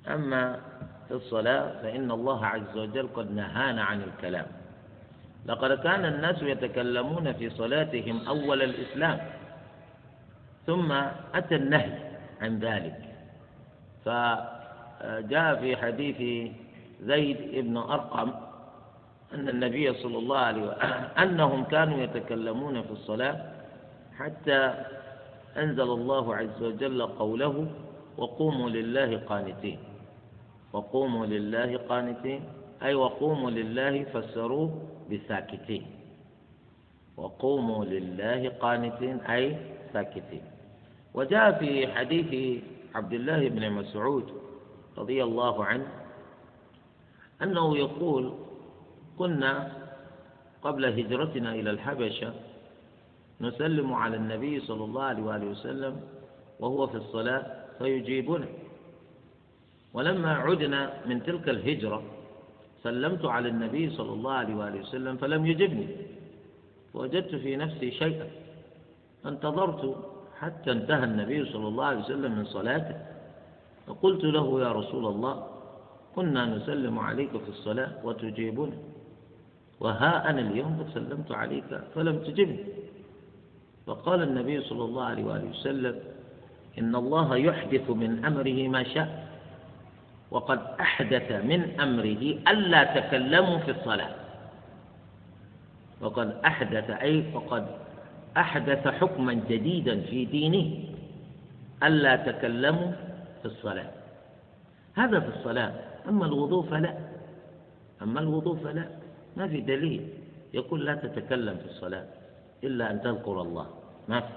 أما في الصلاة فإن الله عز وجل قد نهانا عن الكلام. لقد كان الناس يتكلمون في صلاتهم أول الإسلام ثم أتى النهي عن ذلك. فجاء في حديث زيد بن أرقم أن النبي صلى الله عليه وسلم أنهم كانوا يتكلمون في الصلاة حتى أنزل الله عز وجل قوله وقوموا لله قانتين. وقوموا لله قانتين. أي وقوموا لله فسروه بساكتين. وقوموا لله قانتين أي ساكتين. وجاء في حديث عبد الله بن مسعود رضي الله عنه أنه يقول كنا قبل هجرتنا إلى الحبشة نسلم على النبي صلى الله عليه وآله وسلم وهو في الصلاة فيجيبنا. ولما عدنا من تلك الهجرة سلمت على النبي صلى الله عليه وآله وسلم فلم يجبني. فوجدت في نفسي شيئا فانتظرت حتى انتهى النبي صلى الله عليه وسلم من صلاته. فقلت له يا رسول الله كنا نسلم عليك في الصلاة وتجيبنا. وها أنا اليوم قد سلمت عليك فلم تجبني. فقال النبي صلى الله عليه وآله وسلم إن الله يحدث من أمره ما شاء وقد أحدث من أمره ألا تكلموا في الصلاة. وقد أحدث أي فقد أحدث حكما جديدا في دينه ألا تكلموا في الصلاة. هذا في الصلاة أما الوضوء فلا. أما الوضوء فلا. ما في دليل. يقول لا تتكلم في الصلاة إلا أن تذكر الله. ما في.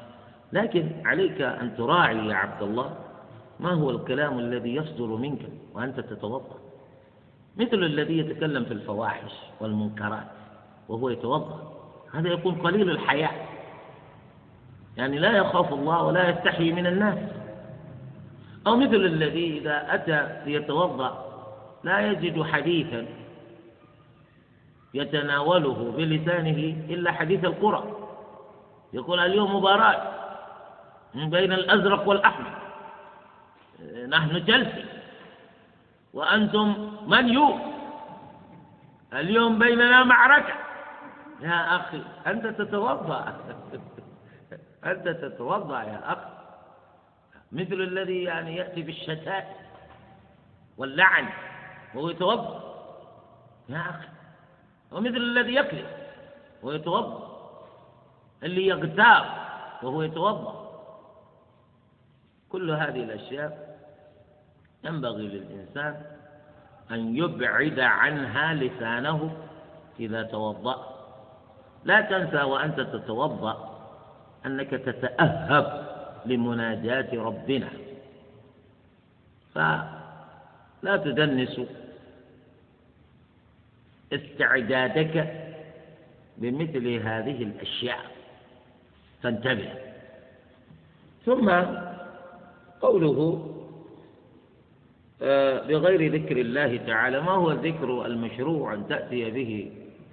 لكن عليك أن تراعي يا عبد الله ما هو الكلام الذي يصدر منك وأنت تتوضأ. مثل الذي يتكلم في الفواحش والمنكرات وهو يتوضأ. هذا يكون قليل الحياء. يعني لا يخاف الله ولا يستحي من الناس. أو مثل الذي إذا أتى ليتوضأ لا يجد حديثا يتناوله بلسانه إلا حديث القرى. يقول اليوم مباراة بين الأزرق والأحمر. نحن تشيلسي وأنتم من يو؟ اليوم بيننا معركة. يا أخي أنت تتوضأ. أنت تتوضأ يا أخي. مثل الذي يعني يأتي بالشتات واللعن وهو يتوضأ. يا أخي ومثل الذي يكذب وهو يتوضأ اللي يغتاب وهو يتوضأ. كل هذه الأشياء ينبغي للإنسان أن يبعد عنها لسانه إذا توضأ. لا تنسى وأنت تتوضأ أنك تتأهب لمناجاة ربنا. فلا تدنس استعدادك بمثل هذه الأشياء. فانتبه. ثم قوله آه، بغير ذكر الله تعالى ما هو الذكر المشروع أن تأتي به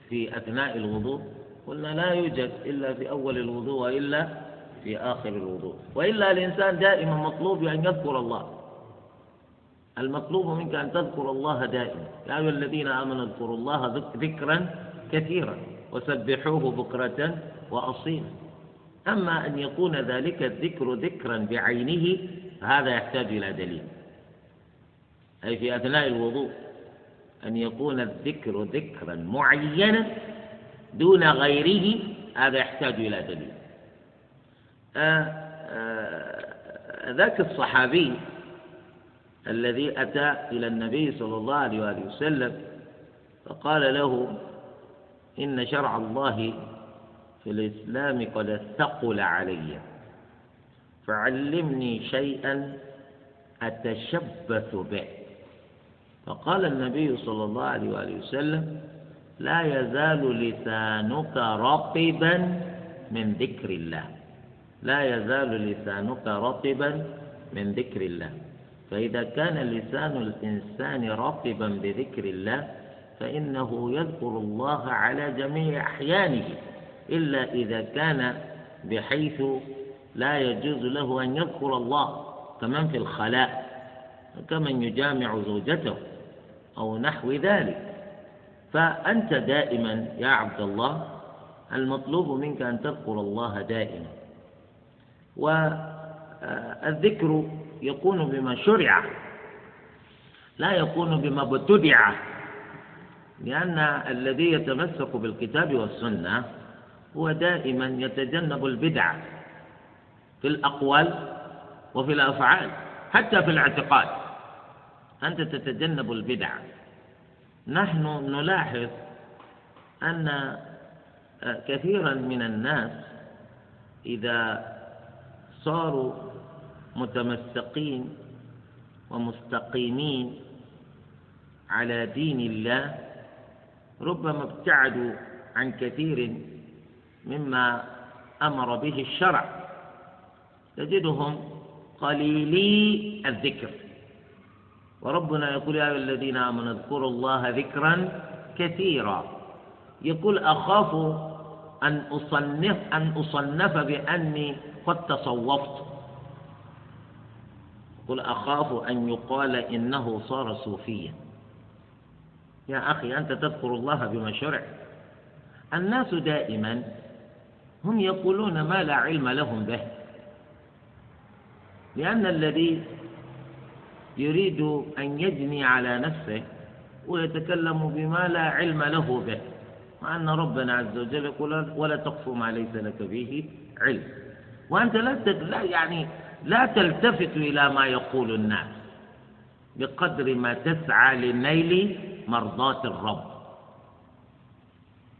في أثناء الوضوء؟ قلنا لا يوجد إلا في أول الوضوء وإلا في آخر الوضوء. وإلا الإنسان دائما مطلوب أن يذكر الله. المطلوب منك أن تذكر الله دائما. يا أيها الذين آمنوا اذكروا الله ذكرا كثيرا وسبحوه بكرة وأصيلا. أما أن يكون ذلك الذكر ذكرا بعينه هذا يحتاج إلى دليل. أي في أثناء الوضوء أن يكون الذكر ذكرا معينا دون غيره هذا يحتاج إلى دليل. آه، آه، ذاك الصحابي الذي أتى إلى النبي صلى الله عليه وآله وسلم فقال له إن شرع الله في الإسلام قد ثقل علي فعلمني شيئا أتشبث به. فقال النبي صلى الله عليه وآله وسلم لا يزال لسانك رطبا من ذكر الله. لا يزال لسانك رطبا من ذكر الله. فإذا كان لسان الإنسان رطبا بذكر الله فإنه يذكر الله على جميع أحيانه إلا إذا كان بحيث لا يجوز له أن يذكر الله كمن في الخلاء كمن يجامع زوجته أو نحو ذلك. فأنت دائما يا عبد الله المطلوب منك أن تذكر الله دائما. والذكر يكون بما شرع لا يكون بما ابتدع. لأن الذي يتمسك بالكتاب والسنة هو دائما يتجنب البدع في الأقوال وفي الأفعال حتى في الاعتقاد. أنت تتجنب البدع. نحن نلاحظ أن كثيرا من الناس إذا صاروا متمسقين ومستقيمين على دين الله ربما ابتعدوا عن كثير مما أمر به الشرع. تجدهم قليلي الذكر. وربنا يقول يا أيها الذين آمنوا اذكروا الله ذكرا كثيرا. يقول أخاف أن أصنف أن أصنف بأني قد تصوفت. قل أخاف أن يقال إنه صار صوفيا. يا أخي أنت تذكر الله بما شرع. الناس دائما هم يقولون ما لا علم لهم به. لأن الذي يريد أن يجني على نفسه ويتكلم بما لا علم له به. وأن ربنا عز وجل يقول ولا تقف ما ليس لك به علم. وأنت لا يعني لا تلتفت إلى ما يقول الناس بقدر ما تسعى لنيل مرضاة الرب.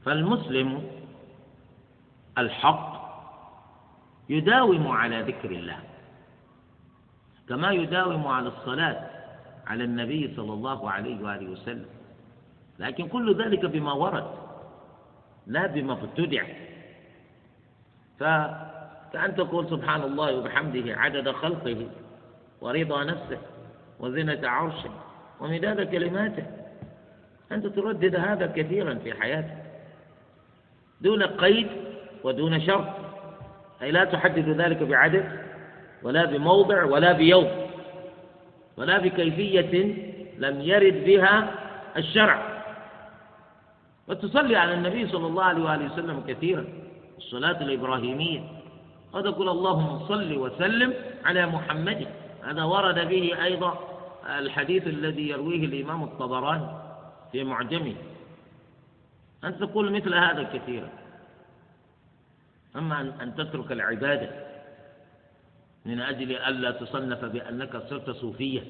فالمسلم الحق يداوم على ذكر الله كما يداوم على الصلاة على النبي صلى الله عليه وآله وسلم. لكن كل ذلك بما ورد لا بما ابتدع كأن تقول سبحان الله وبحمده عدد خلقه ورضا نفسه وزنة عرشه ومداد كلماته. أنت تردد هذا كثيرا في حياتك. دون قيد ودون شرط. أي لا تحدد ذلك بعدد ولا بموضع ولا بيوم ولا بكيفية لم يرد بها الشرع. وتصلي على النبي صلى الله عليه وآله وسلم كثيرا. الصلاة الإبراهيمية. وتقول اللهم صل وسلم على محمد. هذا ورد به أيضا الحديث الذي يرويه الإمام الطبراني في معجمه. أن تقول مثل هذا كثيرا. أما أن تترك العبادة من أجل ألا تصنف بأنك صرت صوفية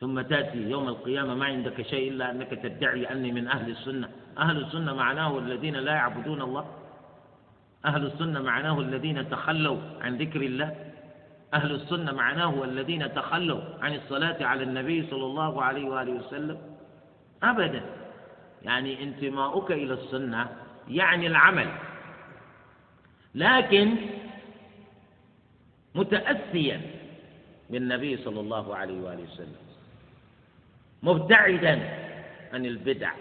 ثم تأتي يوم القيامة ما عندك شيء إلا أنك تدعي أني من أهل السنة. أهل السنة معناه الذين لا يعبدون الله. أهل السنة معناه الذين تخلوا عن ذكر الله. أهل السنة معناه الذين تخلوا عن الصلاة على النبي صلى الله عليه وآله وسلم. أبدا. يعني انتماؤك إلى السنة يعني العمل. لكن متأسيا بالنبي صلى الله عليه وآله وسلم. مبتعدا عن البدع.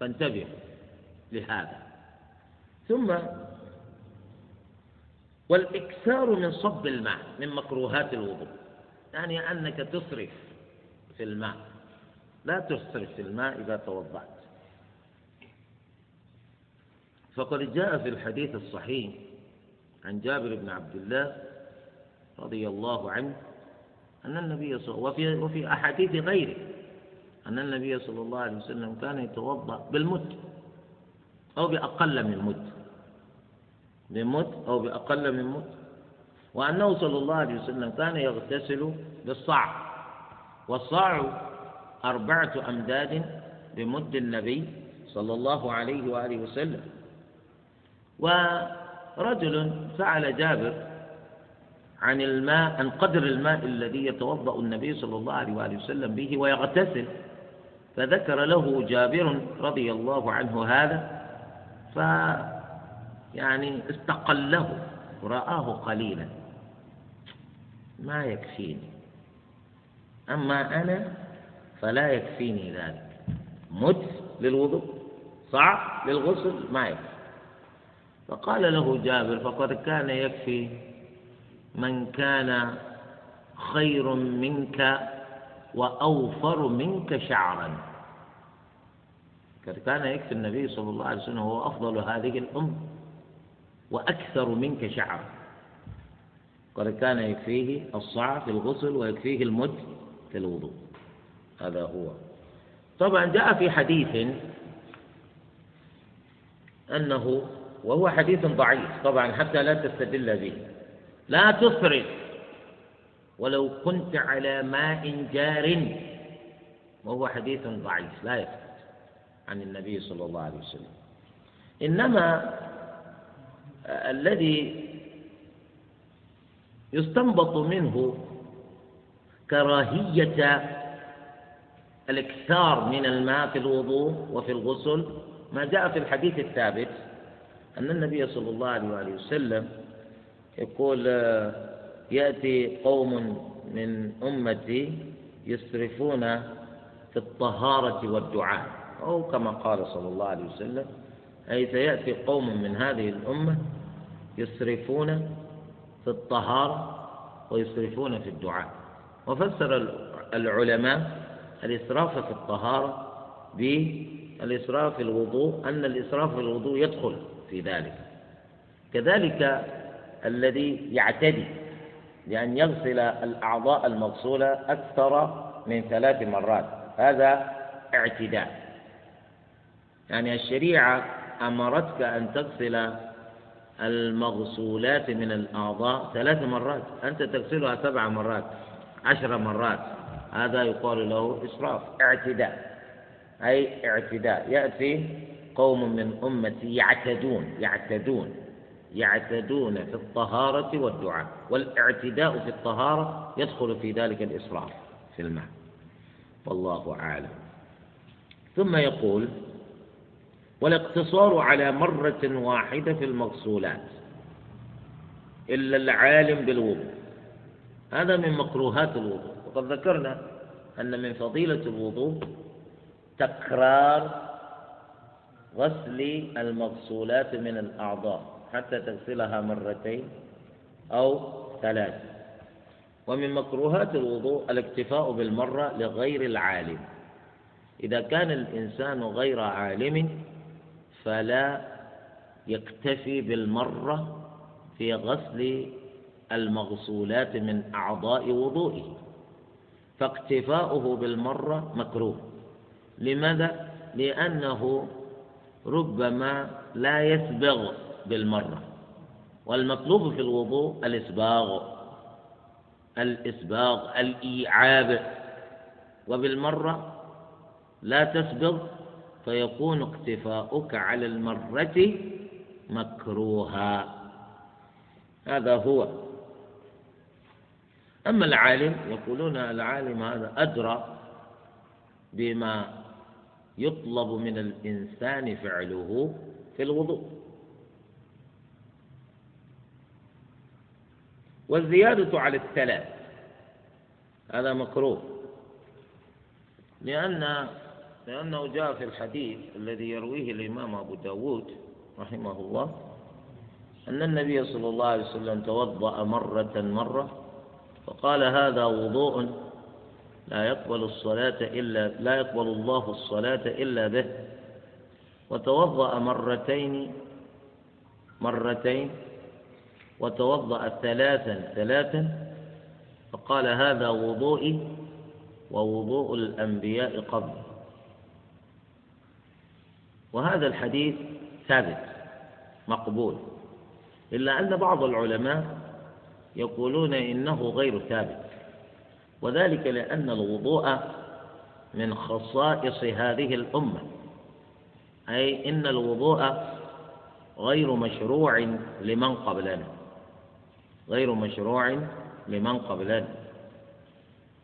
فانتبه لهذا. ثم والإكثار من صب الماء من مكروهات الوضوء. يعني أنك تصرف في الماء. لا تصرف في الماء إذا توضأت. فقد جاء في الحديث الصحيح عن جابر بن عبد الله رضي الله عنه أن النبي صلى الله وفي وفي أحاديث غيره أن النبي صلى الله عليه وسلم كان يتوضأ بالمد أو بأقل من مد. بمد أو بأقل من مد وأنه صلى الله عليه وسلم كان يغتسل بالصاع. والصاع أربعة أمداد بمد النبي صلى الله عليه وآله وسلم. ورجل سأل جابر عن الماء عن قدر الماء الذي يتوضأ النبي صلى الله عليه وآله وسلم به ويغتسل. فذكر له جابر رضي الله عنه هذا ف يعني استقله ورآه قليلا. ما يكفيني. أما أنا فلا يكفيني ذلك. مت للوضوء صعب للغسل ما يكفي. فقال له جابر فقد كان يكفي من كان خير منك وأوفر منك شعرا. كان يكفي النبي صلى الله عليه وسلم هو أفضل هذه الأمة. وأكثر منك شعرا قد كان يكفيه الصاع في الغسل ويكفيه المد في الوضوء. هذا هو. طبعا جاء في حديث أنه وهو حديث ضعيف. طبعا حتى لا تستدل به. لا تفرط ولو كنت على ماء جار. وهو حديث ضعيف. لا يثبت عن النبي صلى الله عليه وسلم. إنما الذي يستنبط منه كراهية الإكثار من الماء في الوضوء وفي الغسل ما جاء في الحديث الثابت أن النبي صلى الله عليه وسلم يقول يأتي قوم من أمتي يسرفون في الطهارة والدعاء أو كما قال صلى الله عليه وسلم أي سيأتي قوم من هذه الأمة يسرفون في الطهارة ويسرفون في الدعاء. وفسر العلماء الإسراف في الطهارة بالإسراف في الوضوء أن الإسراف في الوضوء يدخل في ذلك. كذلك الذي يعتدي بأن يغسل الأعضاء المغسولة أكثر من ثلاث مرات. هذا اعتداء. يعني الشريعة أمرتك أن تغسل المغسولات من الأعضاء ثلاث مرات. أنت تغسلها سبع مرات عشر مرات. هذا يقال له إسراف اعتداء. أي اعتداء. يأتي قوم من أمتي يعتدون يعتدون يعتدون في الطهارة والدعاء. والإعتداء في الطهارة يدخل في ذلك الإسراف في الماء. والله أعلم. ثم يقول والاقتصار على مرة واحدة في المغسولات. إلا العالم بالوضوء. هذا من مكروهات الوضوء. وقد ذكرنا أن من فضيلة الوضوء تكرار غسل المغسولات من الأعضاء حتى تغسلها مرتين أو ثلاث. ومن مكروهات الوضوء الاكتفاء بالمرة لغير العالم. إذا كان الإنسان غير عالم فلا يكتفي بالمرة في غسل المغسولات من أعضاء وضوئه فاقتفاؤه بالمرة مكروه لماذا؟ لأنه ربما لا يسبغ بالمرة والمطلوب في الوضوء الإسباغ الإسباغ الإيعاب وبالمرة لا تسبغ فيكون اقتفاؤك على المرة مكروها. هذا هو. أما العالم يقولون العالم هذا أدرى بما يطلب من الإنسان فعله في الوضوء. والزيادة على الثلاث هذا مكروه. لأن لأنه جاء في الحديث الذي يرويه الإمام أبو داود رحمه الله أن النبي صلى الله عليه وسلم توضأ مرة مرة فقال هذا وضوء لا يقبل الصلاة إلا لا يقبل الله الصلاة إلا به. وتوضأ مرتين مرتين وتوضأ ثلاثا ثلاثا فقال هذا وضوئي ووضوء الأنبياء قبل. وهذا الحديث ثابت مقبول. إلا أن بعض العلماء يقولون إنه غير ثابت. وذلك لأن الوضوء من خصائص هذه الأمة. أي إن الوضوء غير مشروع لمن قبلنا. غير مشروع لمن قبلنا.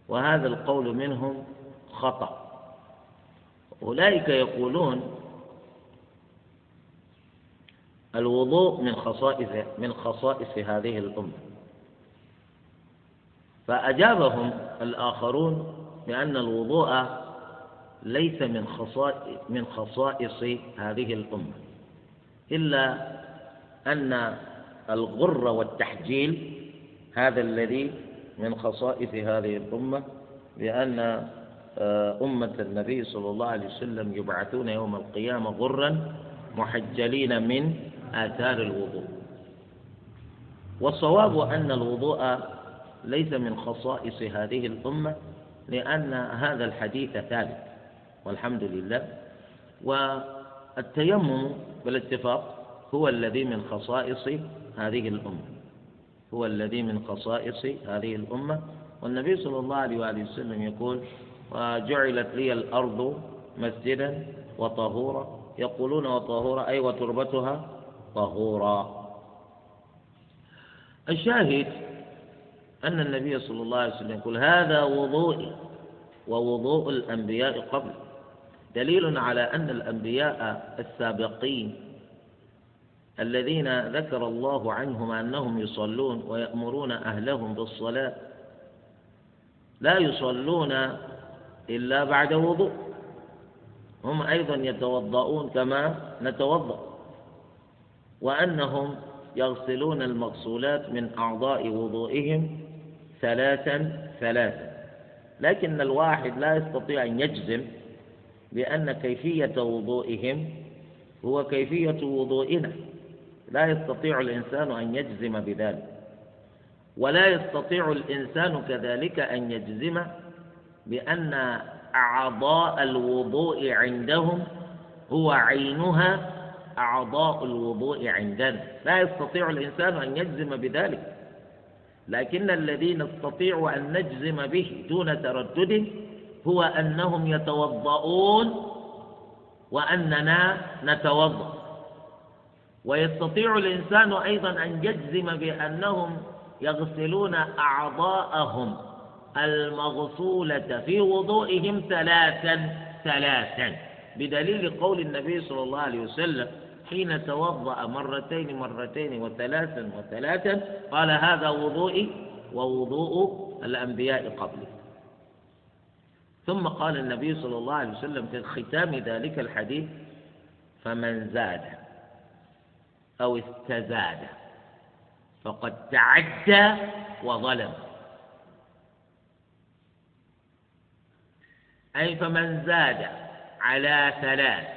وهذا القول منهم خطأ. أولئك يقولون الوضوء من خصائص من خصائص هذه الأمة. فأجابهم الآخرون بأن الوضوء ليس من خصائص من خصائص هذه الأمة. إلا أن الغر والتحجيل هذا الذي من خصائص هذه الأمة بأن آه، أمة النبي صلى الله عليه وسلم يبعثون يوم القيامة غرا محجلين من آثار الوضوء. والصواب أن الوضوء ليس من خصائص هذه الأمة لأن هذا الحديث ثابت والحمد لله. والتيمم بالاتفاق هو الذي من خصائص هذه الأمة. هو الذي من خصائص هذه الأمة. والنبي صلى الله عليه وآله وسلم يقول وجعلت لي الأرض مسجدا وطهورا. يقولون وطهورا أي وتربتها طهورا. الشاهد أن النبي صلى الله عليه وسلم يقول هذا وضوئي ووضوء الأنبياء قبل. دليل على أن الأنبياء السابقين الذين ذكر الله عنهم أنهم يصلون ويأمرون أهلهم بالصلاة لا يصلون إلا بعد وضوء. هم أيضا يتوضؤون كما نتوضأ. وأنهم يغسلون المغسولات من أعضاء وضوئهم ثلاثا ثلاثا. لكن الواحد لا يستطيع أن يجزم بأن كيفية وضوئهم هو كيفية وضوئنا. لا يستطيع الإنسان أن يجزم بذلك. ولا يستطيع الإنسان كذلك أن يجزم بأن أعضاء الوضوء عندهم هو عينها أعضاء الوضوء عندنا. لا يستطيع الإنسان أن يجزم بذلك. لكن الذي نستطيع أن نجزم به دون تردد هو أنهم يتوضؤون وأننا نتوضأ. ويستطيع الإنسان أيضا أن يجزم بأنهم يغسلون أعضاءهم المغسولة في وضوئهم ثلاثا ثلاثا بدليل قول النبي صلى الله عليه وسلم حين توضأ مرتين مرتين وثلاثا وثلاثا قال هذا وضوئي ووضوء الأنبياء قبلي. ثم قال النبي صلى الله عليه وسلم في ختام ذلك الحديث فمن زاد أو استزاد فقد تعدى وظلم. أي فمن زاد على ثلاث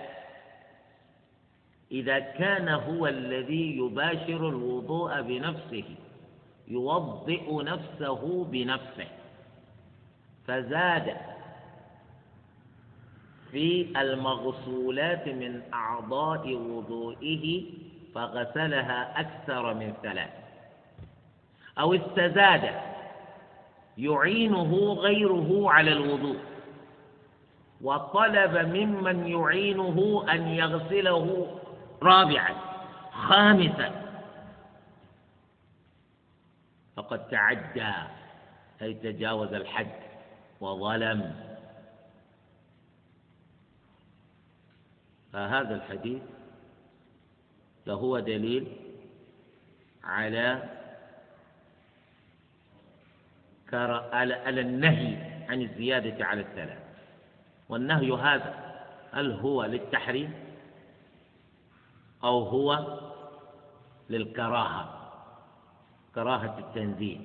إذا كان هو الذي يباشر الوضوء بنفسه يوضئ نفسه بنفسه. فزاد في المغسولات من أعضاء وضوئه فغسلها أكثر من ثلاث. أو استزاد يعينه غيره على الوضوء. وطلب ممن يعينه أن يغسله رابعا خامسا. فقد تعدى أي تجاوز الحد؟ وظلم. فهذا الحديث لهو دليل على على النهي عن الزيادة على الثلاث. والنهي هذا هل هو للتحريم؟ أو هو للكراهة كراهة التنزيه.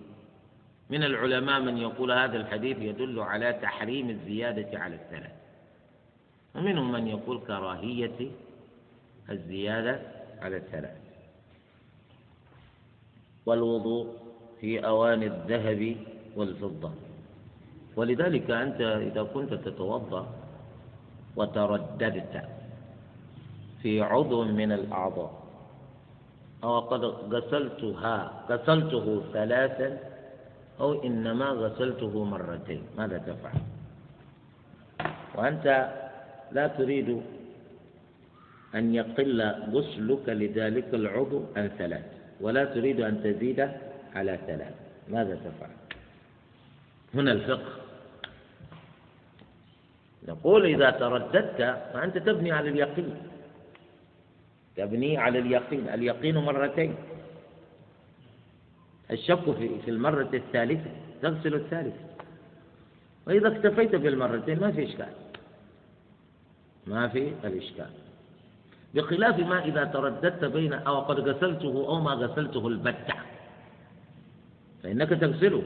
من العلماء من يقول هذا الحديث يدل على تحريم الزيادة على الثلاث. ومنهم من يقول كراهية الزيادة على الثلاث. والوضوء في أواني الذهب والفضة. ولذلك أنت إذا كنت تتوضأ وترددت في عضو من الأعضاء. أو قد غسلتها غسلته ثلاثا أو إنما غسلته مرتين. ماذا تفعل؟ وأنت لا تريد أن يقل غسلك لذلك العضو عن ثلاث ولا تريد أن تزيد على ثلاث. ماذا تفعل؟ هنا الفقه. نقول إذا ترددت فأنت تبني على اليقين. تبني على اليقين. اليقين مرتين. الشك في المرة الثالثة تغسل الثالثة. وإذا اكتفيت بالمرتين ما في إشكال. ما في الإشكال. بخلاف ما إذا ترددت بين أو قد غسلته أو ما غسلته البتة. فإنك تغسله.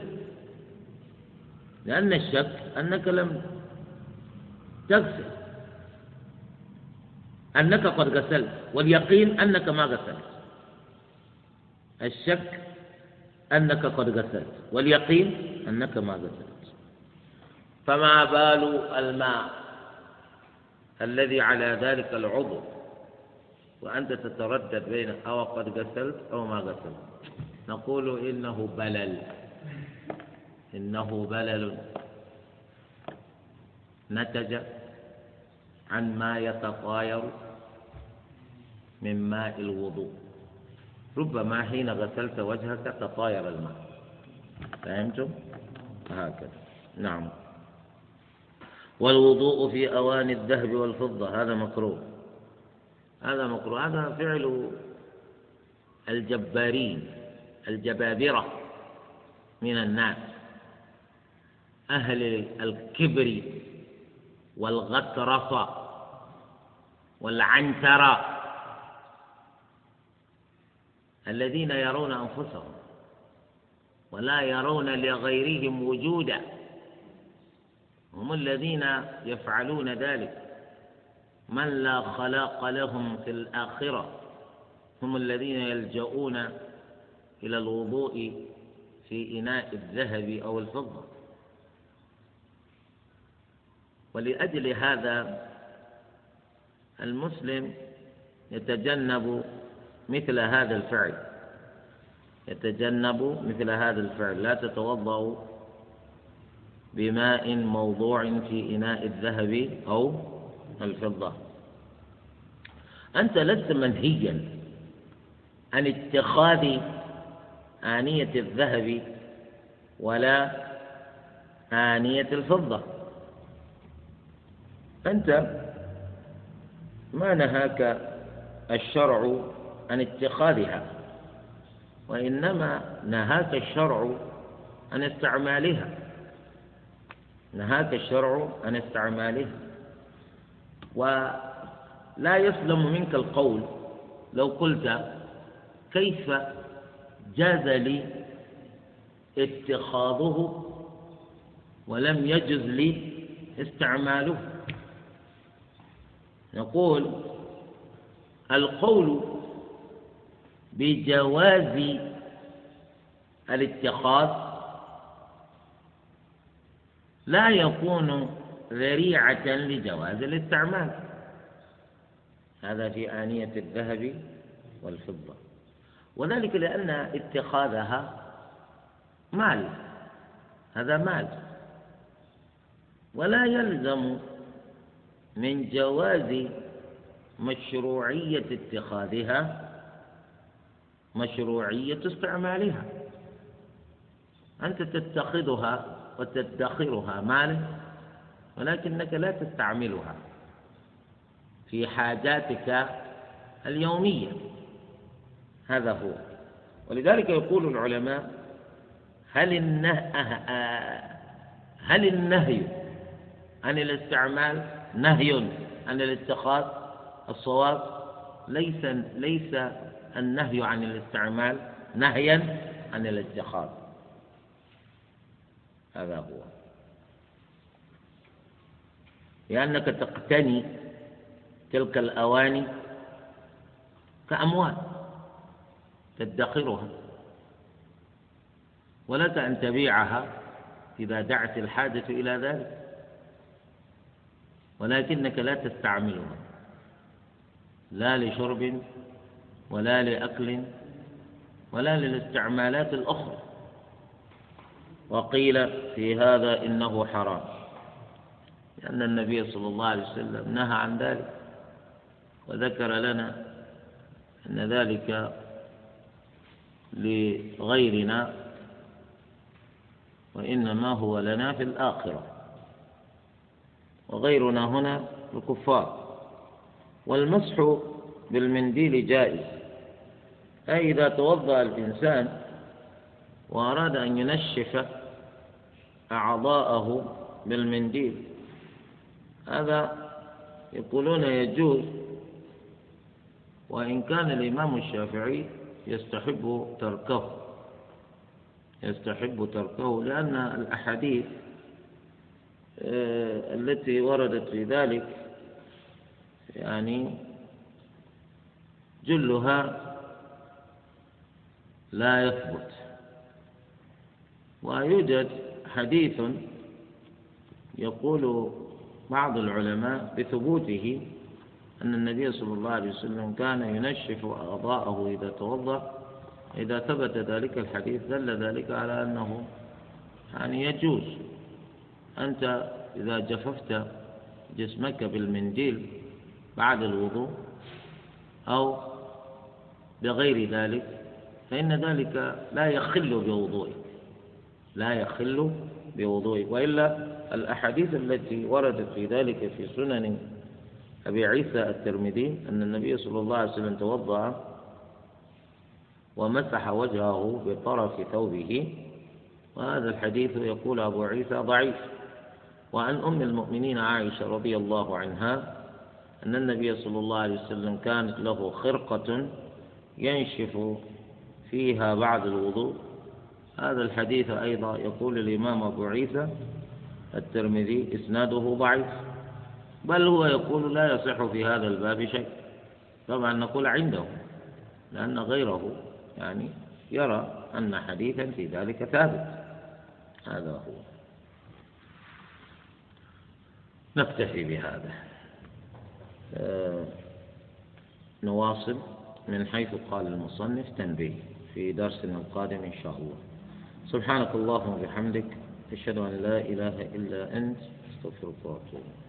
لأن الشك أنك لم تغسل. أنك قد غسلت واليقين أنك ما غسلت. الشك أنك قد غسلت واليقين أنك ما غسلت. فما بال الماء الذي على ذلك العضو؟ وأنت تتردد بين أو قد غسلت أو ما غسلت. نقول إنه بلل. إنه بلل. نتج عن ما يتطاير من ماء الوضوء. ربما حين غسلت وجهك تطاير الماء. فهمتم؟ هكذا. نعم. والوضوء في أواني الذهب والفضة هذا مكروه. هذا مكروه. هذا فعل الجبارين الجبابرة من الناس. أهل الكبر والغطرسة والعنترة الذين يرون أنفسهم ولا يرون لغيرهم وجودا. هم الذين يفعلون ذلك. من لا خلاق لهم في الآخرة؟ هم الذين يلجؤون إلى الوضوء في إناء الذهب أو الفضة. ولأجل هذا المسلم يتجنب مثل هذا الفعل. يتجنب مثل هذا الفعل. لا تتوضأ بماء موضوع في إناء الذهب أو الفضة. أنت لست منهيا عن اتخاذ آنية الذهب ولا آنية الفضة. أنت ما نهاك الشرع عن اتخاذها وإنما نهاك الشرع عن استعمالها. نهاك الشرع عن استعمالها. ولا يسلم منك القول لو قلت كيف جاز لي اتخاذه ولم يجز لي استعماله. نقول القول بجواز الاتخاذ لا يكون ذريعة لجواز الاستعمال. هذا في آنية الذهب والفضة. وذلك لأن اتخاذها مال. هذا مال. ولا يلزم من جواز مشروعية اتخاذها مشروعية استعمالها. أنت تتخذها وتدخرها مالا ولكنك لا تستعملها في حاجاتك اليومية. هذا هو. ولذلك يقول العلماء هل النهي هل النهي عن الاستعمال نهي عن الاتخاذ الصواب ليس ليس النهي عن الاستعمال نهيا عن الاتخاذ. هذا هو. لأنك تقتني تلك الأواني كأموال تدخرها ولك أن تبيعها إذا دعت الحاجة إلى ذلك. ولكنك لا تستعملها لا لشرب ولا لأكل ولا للاستعمالات الأخرى. وقيل في هذا إنه حرام لأن النبي صلى الله عليه وسلم نهى عن ذلك وذكر لنا أن ذلك لغيرنا وإنما هو لنا في الآخرة. وغيرنا هنا الكفار. والمسح بالمنديل جائز. أي إذا توضأ الإنسان وأراد أن ينشف أعضاءه بالمنديل هذا يقولون يجوز وإن كان الإمام الشافعي يستحب تركه يستحب تركه لأن الأحاديث التي وردت في ذلك يعني جلها لا يثبت. ويوجد حديث يقول بعض العلماء بثبوته أن النبي صلى الله عليه وسلم كان ينشف أعضاءه إذا توضأ. إذا ثبت ذلك الحديث دل ذلك على أنه يعني يجوز. أنت إذا جففت جسمك بالمنديل بعد الوضوء أو بغير ذلك فإن ذلك لا يخل بوضوئك. لا يخل بوضوئك. وإلا الأحاديث التي وردت في ذلك في سنن أبي عيسى الترمذي أن النبي صلى الله عليه وسلم توضأ ومسح وجهه بطرف ثوبه وهذا الحديث يقول أبو عيسى ضعيف. وعن أم المؤمنين عائشة رضي الله عنها أن النبي صلى الله عليه وسلم كانت له خرقة ينشف فيها بعد الوضوء. هذا الحديث أيضا يقول الإمام أبو عيسى الترمذي إسناده ضعيف بل هو يقول لا يصح في هذا الباب شيء طبعا نقول عنده لأن غيره يعني يرى أن حديثا في ذلك ثابت. هذا هو. نكتفي بهذا. آه نواصل من حيث قال المصنف تنبيه في درسنا القادم إن شاء الله. سبحانك اللهم وبحمدك أشهد أن لا إله إلا أنت أستغفرك وأتوب Ah,